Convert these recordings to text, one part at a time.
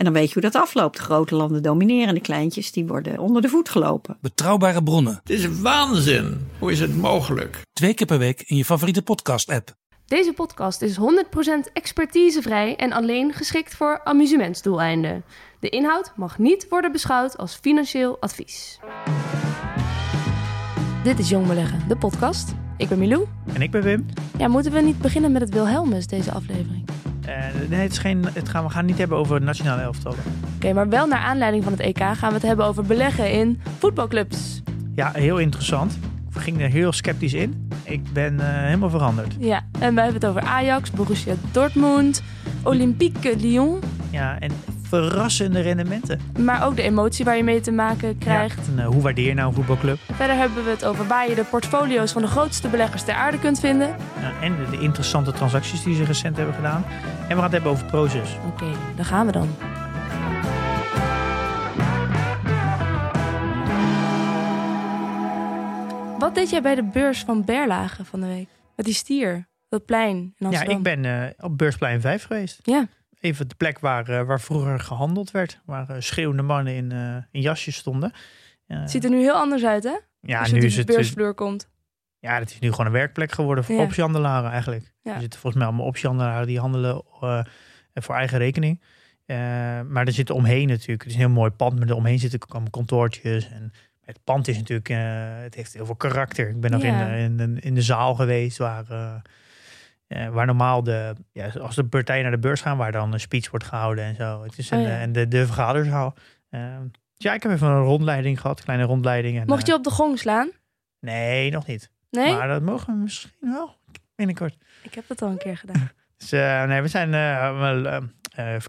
En dan weet je hoe dat afloopt. Grote landen domineren, de kleintjes die worden onder de voet gelopen. Betrouwbare bronnen. Het is waanzin. Hoe is het mogelijk? Twee keer per week in je favoriete podcast-app. Deze podcast is 100% expertisevrij en alleen geschikt voor amusementsdoeleinden. De inhoud mag niet worden beschouwd als financieel advies. Dit is Jong Beleggen, de podcast. Ik ben Milou. En ik ben Wim. Ja, moeten we niet beginnen met het Wilhelmus, deze aflevering? Uh, nee, het is geen, het gaan, we gaan het niet hebben over nationale elftallen. Oké, maar wel naar aanleiding van het EK gaan we het hebben over beleggen in voetbalclubs. Ja, heel interessant. Ik ging er heel sceptisch in. Ik ben uh, helemaal veranderd. Ja, en wij hebben het over Ajax, Borussia Dortmund, Olympique Lyon. Ja, en verrassende rendementen. Maar ook de emotie waar je mee te maken krijgt. Ja, en, uh, hoe waardeer je nou een voetbalclub? Verder hebben we het over waar je de portfolio's van de grootste beleggers ter aarde kunt vinden. En de, de, interessante transacties die ze recent hebben gedaan. En we gaan het hebben over Proces. Oké, okay, daar gaan we dan. Wat deed jij bij de beurs van Berlage van de week? Met die stier, dat plein in Amsterdam. Ja, ik ben uh, op beursplein 5 geweest. Ja. Even de plek waar, uh, waar vroeger gehandeld werd. Waar uh, schreeuwende mannen in, in jasjes stonden. Het ziet er nu heel anders uit, hè? Ja, Als nu is het... beursvloer komt. Ja, het is nu gewoon een werkplek geworden voor Ja. optiehandelaren eigenlijk. Ja. Er zitten volgens mij allemaal optiehandelaren die handelen voor eigen rekening. maar er zitten omheen natuurlijk, het is een heel mooi pand, maar er omheen zitten ook allemaal kantoortjes en het pand is natuurlijk, uh, het heeft heel veel karakter. Ik ben nog Ja. in, in, in de zaal geweest waar, uh, uh, waar normaal de, ja, als de partijen naar de beurs gaan, waar dan een speech wordt gehouden en zo. Het is een, Oh, ja. en de, de vergaderzaal. ja, ik heb even een rondleiding gehad, kleine rondleiding. En, Mocht je op de gong slaan? Nee, nog niet. Nee? Maar dat mogen we misschien wel binnenkort. Ik heb dat al een keer gedaan. Dus nee, we zijn wel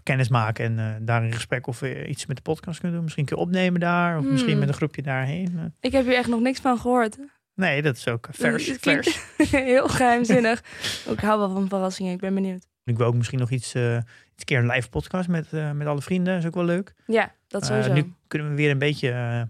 kennis maken en daar in gesprek of we iets met de podcast kunnen doen. Misschien een keer opnemen daar of Hmm. misschien met een groepje daarheen. Ik heb hier echt nog niks van gehoord. Nee, dat is ook vers. Het vers. heel geheimzinnig. ik hou wel van verrassingen, ik ben benieuwd. Ik wil ook misschien nog iets, uh, iets keer een live podcast met, uh, met alle vrienden. Dat is ook wel leuk. Ja, dat sowieso. nu kunnen we weer een beetje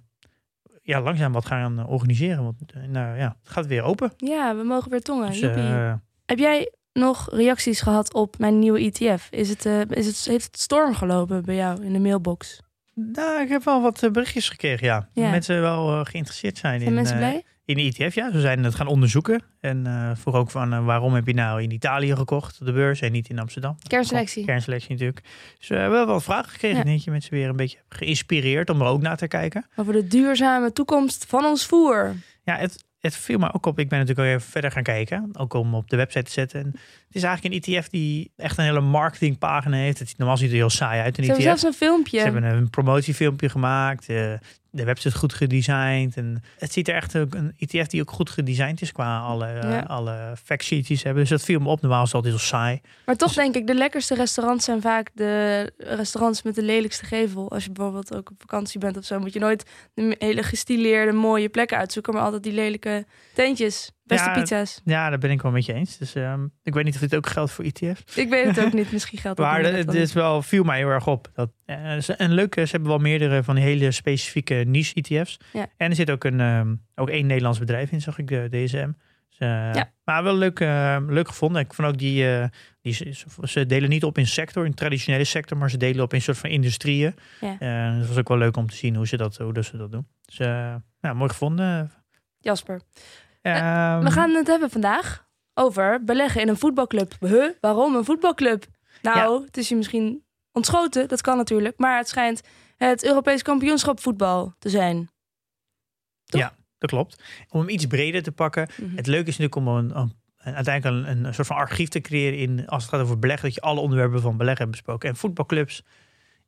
ja, langzaam wat gaan organiseren. Want nou ja, het gaat weer open. Ja, we mogen weer tongen. Dus, uh, Heb jij nog reacties gehad op mijn nieuwe ETF? Is het, uh, is het, heeft het storm gelopen bij jou in de mailbox? Nou, ik heb wel wat berichtjes gekregen, ja. Ja. Mensen wel uh, geïnteresseerd zijn Zijn in, mensen uh, blij? In de ETF. Ja, ze zijn het gaan onderzoeken. En uh, vroeg ook van uh, waarom heb je nou in Italië gekocht, op de beurs, en niet in Amsterdam? Kernselectie. Kernselectie natuurlijk. Dus we hebben wel vragen gekregen. Ja. Denk je mensen weer een beetje geïnspireerd om er ook naar te kijken. Over de duurzame toekomst van ons voer. Ja, het, het viel me ook op. Ik ben natuurlijk al even verder gaan kijken. Ook om op de website te zetten. En het is eigenlijk een ETF die echt een hele marketingpagina heeft. Het ziet normaal ziet er heel saai uit. Een Ze hebben ETF. zelfs een filmpje. Ze hebben een promotiefilmpje gemaakt. eh, de website goed gedesigned. En het ziet er echt ook een ETF die ook goed gedesigned is qua alle, Ja. alle factsheets die ze hebben. Dus dat viel me op. Normaal is altijd heel saai. Maar toch denk ik, de lekkerste restaurants zijn vaak de restaurants met de lelijkste gevel. Als je bijvoorbeeld ook op vakantie bent of zo, moet je nooit de hele gestileerde, mooie plekken uitzoeken, maar altijd die lelijke tentjes. Beste Ja, pizza's. Ja, daar ben ik wel met je eens. Dus ehm, ik weet niet of dit ook geldt voor ETF's. Ik weet het ook niet, misschien geldt dat Maar het dat is wel, viel mij heel erg op. Dat, eh, ze- en leuk, ze hebben wel meerdere van die hele specifieke niche ETF's. Ja. En er zit ook, een, ehm, ook één Nederlands bedrijf in, zag ik, de DSM. Dus, eh, Ja. Maar wel leuk, eh, leuk gevonden. Ik vond ook die, eh, die ze, ze delen niet op in sector, in traditionele sector, maar ze delen op in soort van industrieën. Ja. Eh, dus dat was ook wel leuk om te zien hoe ze dat, hoe dat, ze dat doen. Dus eh, ja, mooi gevonden. Jasper. Ehm, We gaan het hebben vandaag over beleggen in een voetbalclub. Huh? Waarom een voetbalclub? Nou, het is je misschien ontschoten, dat kan natuurlijk. Maar het schijnt het Europees kampioenschap voetbal te zijn. Ja, dat klopt. Om hem iets breder te pakken. Mhm. Het leuke is natuurlijk om een, een- een- uiteindelijk een, een soort van archief te creëren in, als het gaat over beleggen, dat je alle onderwerpen van beleggen hebt besproken. En voetbalclubs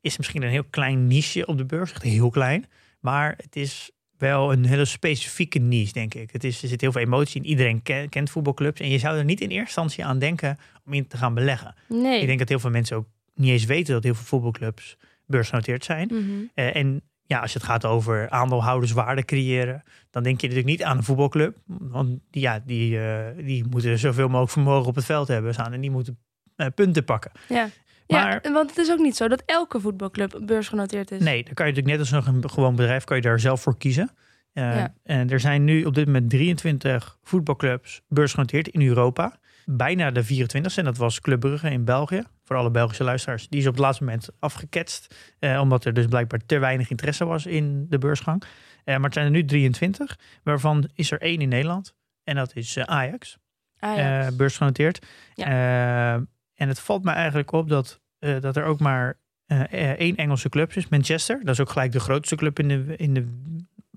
is misschien een heel klein niche op de beurs, echt heel klein. Maar het is wel een hele specifieke niche, denk ik. Het is, er zit heel veel emotie in. Iedereen ken- kent voetbalclubs. En je zou er niet in eerste instantie aan denken om in te gaan beleggen. Nee. Ik denk dat heel veel mensen ook niet eens weten dat heel veel voetbalclubs beursgenoteerd zijn. Mhm. Eh, en ja, als het gaat over aandeelhouderswaarde creëren, dan denk je natuurlijk niet aan een voetbalclub. Want die, ja, die, uh, die moeten zoveel mogelijk vermogen op het veld hebben staan en die moeten uh, punten pakken. Ja. Maar, ja, want het is ook niet zo dat elke voetbalclub beursgenoteerd is. Nee, dan kan je natuurlijk net als een gewoon bedrijf, kan je daar zelf voor kiezen. Uh, ja. En er zijn nu op dit moment 23 voetbalclubs beursgenoteerd in Europa bijna de 24 en dat was Club Brugge in België. Voor alle Belgische luisteraars. Die is op het laatste moment afgeketst. Eh, omdat er dus blijkbaar te weinig interesse was in de beursgang. Eh, maar het zijn er nu 23. Waarvan is er één in Nederland. En dat is Ajax. Ajax. Beursgenoteerd. Ja. En het valt me eigenlijk op dat, dat er ook maar één Engelse club is. Manchester. Dat is ook gelijk de grootste club in de... In de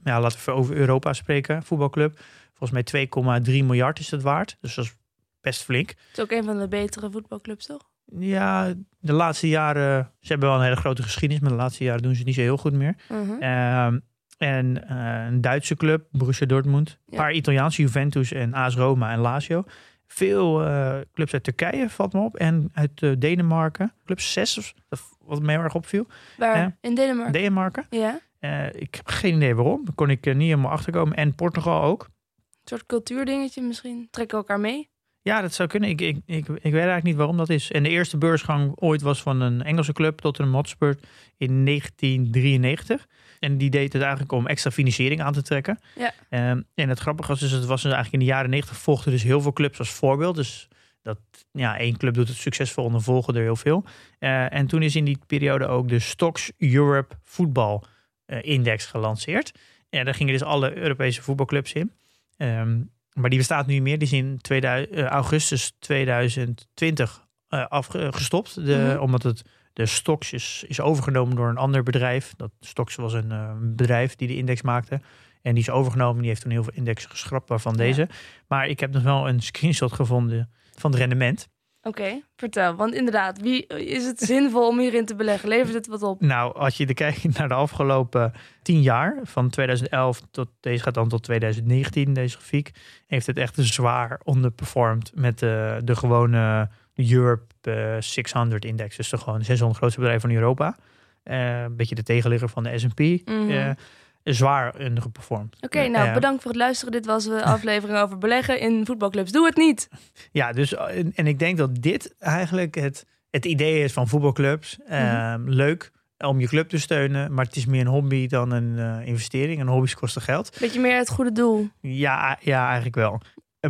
ja, laten we over Europa spreken. Voetbalclub. Volgens mij 2,3 miljard is het waard. Dus dat is best flink. Het is ook een van de betere voetbalclubs, toch? Ja, de laatste jaren, ze hebben wel een hele grote geschiedenis, maar de laatste jaren doen ze het niet zo heel goed meer. Mhm. Ehm, en uh, een Duitse club, Borussia Dortmund. Een paar Italiaanse, Juventus en AS Roma en Lazio. Veel uh, clubs uit Turkije, valt me op. En uit uh, Denemarken. Club 6, wat mij erg opviel. Waar? In Denemarken? Denemarken. Ja. ik heb geen idee waarom. Daar kon ik niet helemaal achterkomen. En Portugal ook. Een soort cultuurdingetje misschien. Trekken elkaar mee? Ja, dat zou kunnen. Ik, ik, ik, ik weet eigenlijk niet waarom dat is. En de eerste beursgang ooit was van een Engelse club, Tottenham Hotspur, in 1993. En die deed het eigenlijk om extra financiering aan te trekken. Ja. Um, en het grappige was, dus, het was dus eigenlijk in de jaren 90 volgden dus heel veel clubs als voorbeeld. Dus dat ja, één club doet het succesvol en dan volgen er heel veel. Uh, en toen is in die periode ook de Stocks Europe Voetbal uh, Index gelanceerd. En daar gingen dus alle Europese voetbalclubs in. Um, maar die bestaat nu niet meer. Die is in 2000, uh, augustus 2020 uh, afgestopt. De, mm -hmm. Omdat het, de Stox is, is overgenomen door een ander bedrijf. Dat Stox was een uh, bedrijf die de index maakte. En die is overgenomen. Die heeft toen heel veel indexen geschrapt, waarvan ja. deze. Maar ik heb nog wel een screenshot gevonden van het rendement. Oké, okay, vertel. Want inderdaad, wie is het zinvol om hierin te beleggen? Levert het wat op? Nou, als je kijkt naar de afgelopen tien jaar, van 2011 tot deze gaat dan tot 2019, deze grafiek, heeft het echt zwaar onderperformed met de, de gewone Europe uh, 600 index. Dus de gewoon 600 grootste bedrijven van Europa. Uh, een beetje de tegenligger van de S&P. Mm -hmm. uh, zwaar geperformed. Oké, okay, nou bedankt voor het luisteren. Dit was de aflevering over beleggen in voetbalclubs. Doe het niet! Ja, dus en, en ik denk dat dit eigenlijk het, het idee is van voetbalclubs. Mm -hmm. leuk om je club te steunen, maar het is meer een hobby dan een uh, investering. En hobby's kosten geld. Beetje meer het goede doel. Ja, ja eigenlijk wel.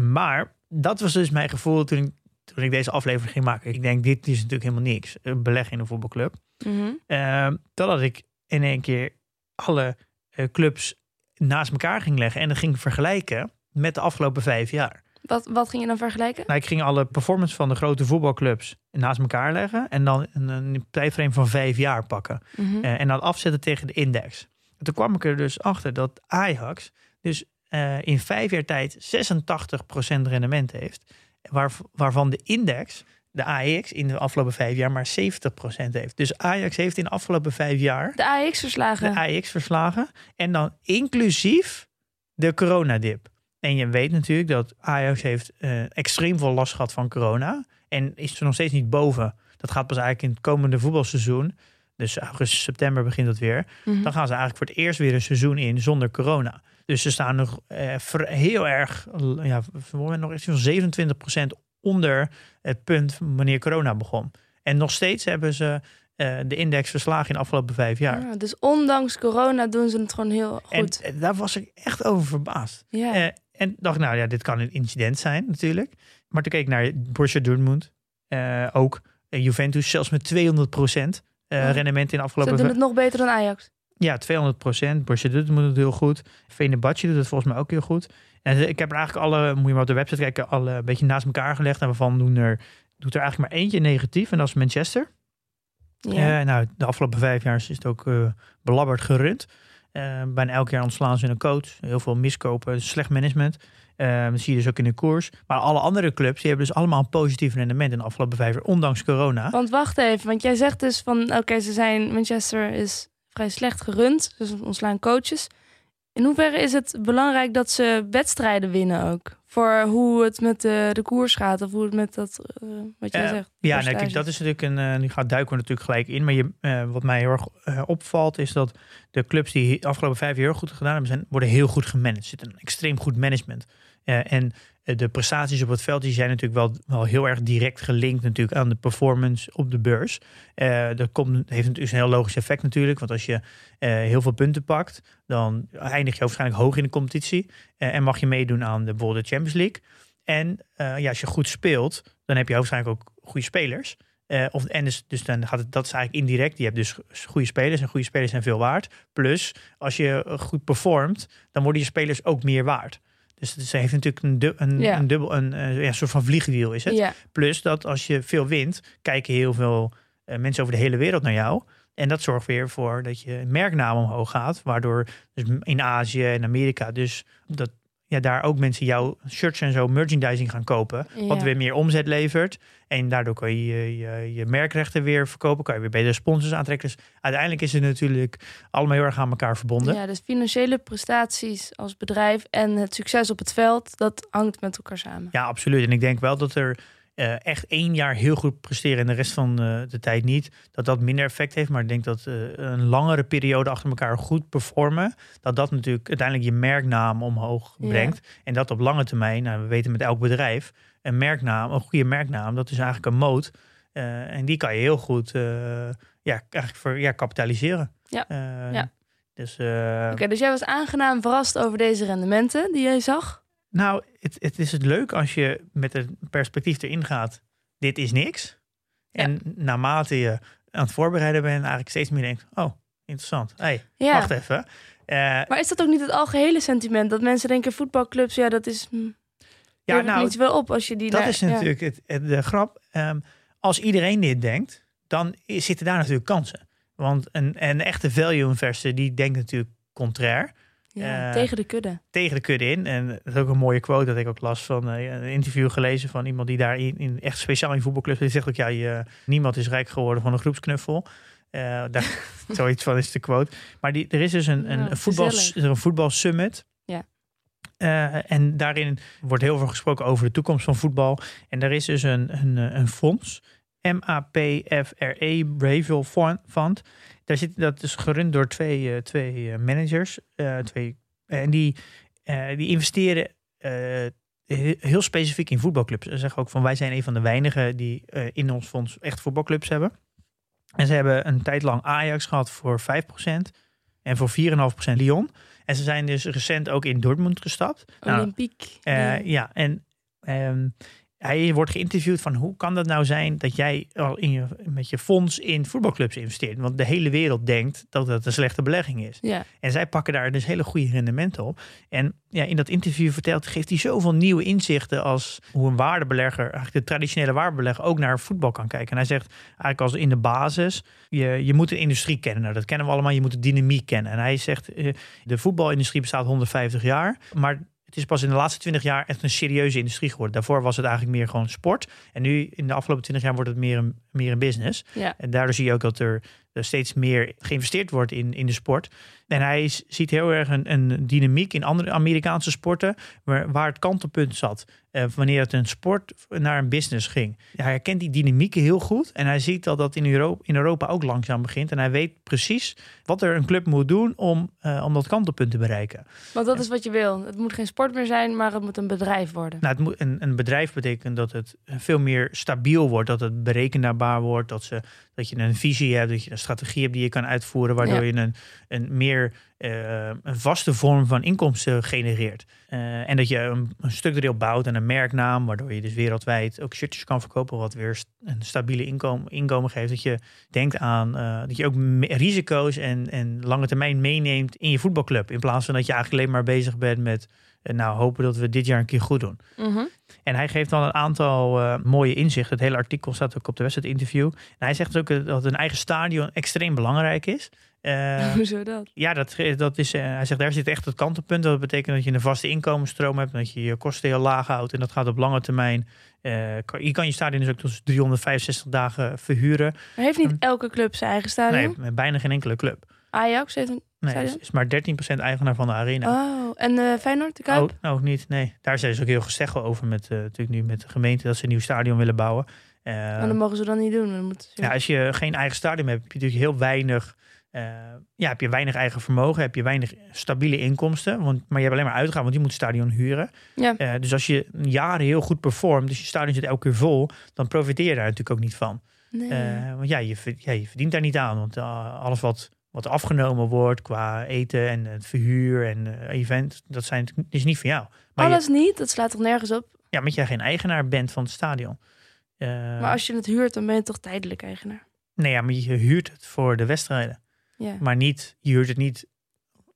Maar dat was dus mijn gevoel toen ik, toen ik deze aflevering ging maken. Ik denk, dit is natuurlijk helemaal niks. Beleggen in een voetbalclub. Mm -hmm. uh, totdat ik in één keer alle clubs naast elkaar ging leggen en dan ging vergelijken met de afgelopen vijf jaar. Wat, wat ging je dan vergelijken? Nou, ik ging alle performance van de grote voetbalclubs naast elkaar leggen en dan een, een tijdframe van vijf jaar pakken. Mm -hmm. uh, en dan afzetten tegen de index. En toen kwam ik er dus achter dat Ajax dus uh, in vijf jaar tijd 86% rendement heeft, waar, waarvan de index de AX in de afgelopen vijf jaar maar 70% heeft. Dus Ajax heeft in de afgelopen vijf jaar... De AX verslagen. De AX verslagen. En dan inclusief de coronadip. En je weet natuurlijk dat Ajax heeft uh, extreem veel last gehad van corona. En is er nog steeds niet boven. Dat gaat pas eigenlijk in het komende voetbalseizoen. Dus augustus, september begint dat weer. Mhm. Mm -hmm. Dan gaan ze eigenlijk voor het eerst weer een seizoen in zonder corona. Dus ze staan nog uh, heel erg, ja, nog iets van 27% onder het punt wanneer corona begon. En nog steeds hebben ze uh, de index verslagen in de afgelopen vijf jaar. Ja, dus ondanks corona doen ze het gewoon heel goed. En, en daar was ik echt over verbaasd. Ja. Uh, en dacht, nou ja, dit kan een incident zijn natuurlijk. Maar toen keek ik naar Borussia Dortmund. Uh, ook Juventus, zelfs met 200 procent ja. rendement in de afgelopen... Ze doen het nog beter dan Ajax. Ja, 200 procent. Borussia Dortmund doet het heel goed. Fenerbahce doet het volgens mij ook heel goed. En ik heb er eigenlijk alle, moet je maar op de website kijken, alle een beetje naast elkaar gelegd. En waarvan doen er, doet er eigenlijk maar eentje negatief. En dat is Manchester. Ja. Uh, nou, de afgelopen vijf jaar is het ook uh, belabberd gerund. Uh, bijna elk jaar ontslaan ze een coach. Heel veel miskopen, slecht management. dat zie je dus ook in de koers. Maar alle andere clubs die hebben dus allemaal een positief rendement in de afgelopen vijf jaar, ondanks corona. Want wacht even, want jij zegt dus van, oké, okay, ze zijn, Manchester is vrij slecht gerund. Dus ontslaan coaches. In hoeverre is het belangrijk dat ze wedstrijden winnen ook? Voor hoe het met de, de koers gaat of hoe het met dat, uh, wat jij Uh, zegt. Ja, nee, kijk, dat is natuurlijk een. eh, nu gaat duiken we natuurlijk gelijk in. Maar je, eh, wat mij heel erg eh, opvalt, is dat de clubs die de afgelopen vijf jaar heel goed gedaan hebben, zijn, worden heel goed gemanaged. Er zit een extreem goed management. Eh, en eh, de prestaties op het veld die zijn natuurlijk wel, wel heel erg direct gelinkt natuurlijk aan de performance op de beurs. Eh dat komt, heeft natuurlijk een heel logisch effect natuurlijk. Want als je eh, heel veel punten pakt, dan eindig je waarschijnlijk hoog in de competitie. Eh, en mag je meedoen aan de, bijvoorbeeld de Champions League. En eh, ja, als je goed speelt, dan heb je waarschijnlijk ook goede spelers. Eh, of, en dus, dus dan gaat het, dat is eigenlijk indirect. Je hebt dus goede spelers en goede spelers zijn veel waard. Plus, als je eh, goed performt, dan worden je spelers ook meer waard. Dus het is- heeft natuurlijk een, du- een, Ja. een dubbel, een, eh, ja, soort van vliegwiel is het. Ja, Plus dat als je veel wint, kijken heel veel eh, mensen over de hele wereld naar jou. En dat zorgt weer voor dat je merknaam omhoog gaat. Waardoor dus in Azië en Amerika dus dat ja, daar ook mensen jouw shirts en zo merchandising gaan kopen. Wat weer meer omzet levert. En daardoor kan je je, je je merkrechten weer verkopen. Kan je weer betere sponsors aantrekken. Dus uiteindelijk is het natuurlijk allemaal heel erg aan elkaar verbonden. ja, dus financiële prestaties als bedrijf en het succes op het veld, dat hangt met elkaar samen. Ja, absoluut. En ik denk wel dat er eh, echt één jaar heel goed presteren en de rest van eh, de tijd niet, dat dat minder effect heeft. Maar ik denk dat eh, een langere periode achter elkaar goed performen, dat dat natuurlijk uiteindelijk je merknaam omhoog Ja. brengt. En dat op lange termijn, nou, we weten met elk bedrijf, een merknaam, een goede merknaam, dat is eigenlijk een moot. En die kan je heel goed ja, eigenlijk voor, ja, kapitaliseren. Ja. Ja. Dus Oké, dus jij was aangenaam verrast over deze rendementen die jij zag? Nou, het, het is het leuk als je met een perspectief erin gaat. Dit is niks. Ja. En naarmate je aan het voorbereiden bent, eigenlijk steeds meer denkt: oh, interessant. hey, Ja. wacht even. Eh, Maar is dat ook niet het algehele sentiment? Dat mensen denken voetbalclubs, ja, dat is. Hm, ja, nou, niet zoveel op als je die. dat is ja. natuurlijk het, het- de grap. Ehm, als iedereen dit denkt, dan zitten daar natuurlijk kansen. Want een, een echte value investor die denkt natuurlijk contrair. Ja, eh, tegen de kudde. tegen de kudde in. En dat is ook een mooie quote dat ik ook las van eh, een interview gelezen van iemand die daar in, in echt speciaal in voetbalclubs die zegt ook ja, je, niemand is rijk geworden van een groepsknuffel. Eh daar, zoiets van is de quote. Maar die, er is dus een, een, Ja, voetbal, er een voetbalsummit. Ja. En daarin wordt heel veel gesproken over de toekomst van voetbal. En daar is dus een, een, een fonds, MAPFRE Breville Fund. Daar zit, dat is gerund door twee, eh, twee eh, managers. eh, twee, en die, die investeren he- heel specifiek in voetbalclubs. Ze zeggen ook van wij zijn een van de weinigen die in ons fonds echt voetbalclubs hebben. En ze hebben een tijd lang Ajax gehad voor 5% en voor 4,5% Lyon. En ze zijn dus recent ook in Dortmund gestapt. Nou, Olympiek. ja. ja, en ehm, hij wordt geïnterviewd van hoe kan dat nou zijn dat jij al in je, met je fonds in voetbalclubs investeert? Want de hele wereld denkt dat dat een slechte belegging is. ja. En zij pakken daar dus hele goede rendementen op. En ja, in dat interview vertelt, geeft hij zoveel nieuwe inzichten als hoe een waardebelegger, eigenlijk de traditionele waardebelegger, ook naar voetbal kan kijken. En hij zegt eigenlijk als in de basis, je, je moet de industrie kennen. Nou, dat kennen we allemaal, je moet de dynamiek kennen. En hij zegt, eh, de voetbalindustrie bestaat 150 jaar, maar het is pas in de laatste 20 jaar echt een serieuze industrie geworden. Daarvoor was het eigenlijk meer gewoon sport. En nu in de afgelopen 20 jaar wordt het meer een, meer een business. ja. En daardoor zie je ook dat er steeds meer geïnvesteerd wordt in, in de sport. En hij ziet heel erg een, een dynamiek in andere Amerikaanse sporten, waar, waar het kantelpunt zat. eh, wanneer het een sport naar een business ging. Hij herkent die dynamieken heel goed. En hij ziet dat dat in Europa, in Europa ook langzaam begint. En hij weet precies wat er een club moet doen om, eh, om dat kantelpunt te bereiken. Want dat is wat je wil. Het moet geen sport meer zijn, maar het moet een bedrijf worden. Nou, het moet, een, een bedrijf betekent dat het veel meer stabiel wordt, dat het berekenbaar wordt, dat, ze, dat je een visie hebt, dat je een strategie hebt die je kan uitvoeren, waardoor Ja. je een, een meer eh, een vaste vorm van inkomsten genereert. Eh, en dat je een, een structureel bouwt en een merknaam, waardoor je dus wereldwijd ook shirtjes kan verkopen, wat weer st- een stabiele inkomen, inkomen geeft. Dat je denkt aan eh, dat je ook risico's en, en lange termijn meeneemt in je voetbalclub. In plaats van dat je eigenlijk alleen maar bezig bent met eh, nou hopen dat we dit jaar een keer goed doen. Mhm. En hij geeft dan een aantal eh, mooie inzichten. Het hele artikel staat ook op de wedstrijd interview. En hij zegt ook eh, dat een eigen stadion extreem belangrijk is. Eh, Hoezo dat? ja, dat, dat is, eh, hij zegt daar zit echt het kantelpunt. Dat betekent dat je een vaste inkomensstroom hebt. Dat je je kosten heel laag houdt. En dat gaat op lange termijn. je kan je stadion dus ook tot 365 dagen verhuren. Maar heeft niet elke club zijn eigen stadion? Nee, bijna geen enkele club. Ajax heeft een Nee, is, is maar 13% eigenaar van de arena. Oh, en eh Feyenoord, de Kuip? Oh, ook niet. Nee, daar zijn ze ook heel gesteggel over met, eh, natuurlijk nu met de gemeente dat ze een nieuw stadion willen bouwen. Eh, maar dat mogen ze dan niet doen. Dan moeten ze... ja, als je geen eigen stadion hebt, heb je natuurlijk heel weinig, ja, heb je weinig eigen vermogen, heb je weinig stabiele inkomsten. Want, maar je hebt alleen maar uitgaan, want je moet het stadion huren. Ja. Dus als je jaren heel goed performt, dus je stadion zit elke keer vol, dan profiteer je daar natuurlijk ook niet van. Nee. Want ja je, ja, je verdient daar niet aan. Want alles wat, wat afgenomen wordt qua eten en het verhuur en eh, event, dat zijn, is niet van jou. Maar je- Alles niet, dat slaat toch nergens op? ja, omdat jij geen eigenaar bent van het stadion. Eh, Maar als je het huurt, dan ben je toch tijdelijk eigenaar? Nee, ja, maar je huurt het voor de wedstrijden. Ja. Maar niet, je huurt het niet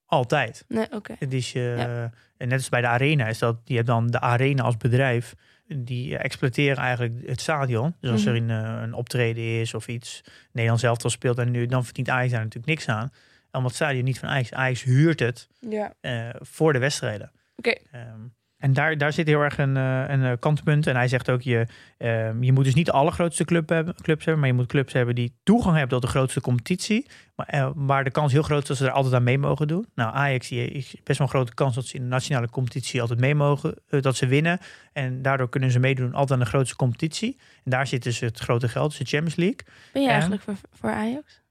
altijd. Nee, oké. Het is, je Ja. en net als bij de arena is dat, je hebt dan de arena als bedrijf. Die exploiteren eigenlijk het stadion. Dus als er Mhm. een, eh, een optreden is of iets, Nederland zelf al speelt en nu, dan verdient Ajax daar natuurlijk niks aan. Omdat het stadion niet van Ajax. Ajax huurt het Ja. eh, voor de wedstrijden. Oké. Ehm, en daar, daar zit heel erg een, eh, een eh, kantpunt. En hij zegt ook, je, ehm, je moet dus niet de allergrootste club hebben, clubs hebben, maar je moet clubs hebben die toegang hebben tot de grootste competitie. Maar, eh, waar de kans heel groot is dat ze er altijd aan mee mogen doen. Nou, Ajax is best wel een grote kans dat ze in de nationale competitie altijd mee mogen, dat ze winnen. En daardoor kunnen ze meedoen altijd aan de grootste competitie. En daar zit dus het grote geld, dus de Champions League. Ben je En? eigenlijk voor, voor Ajax?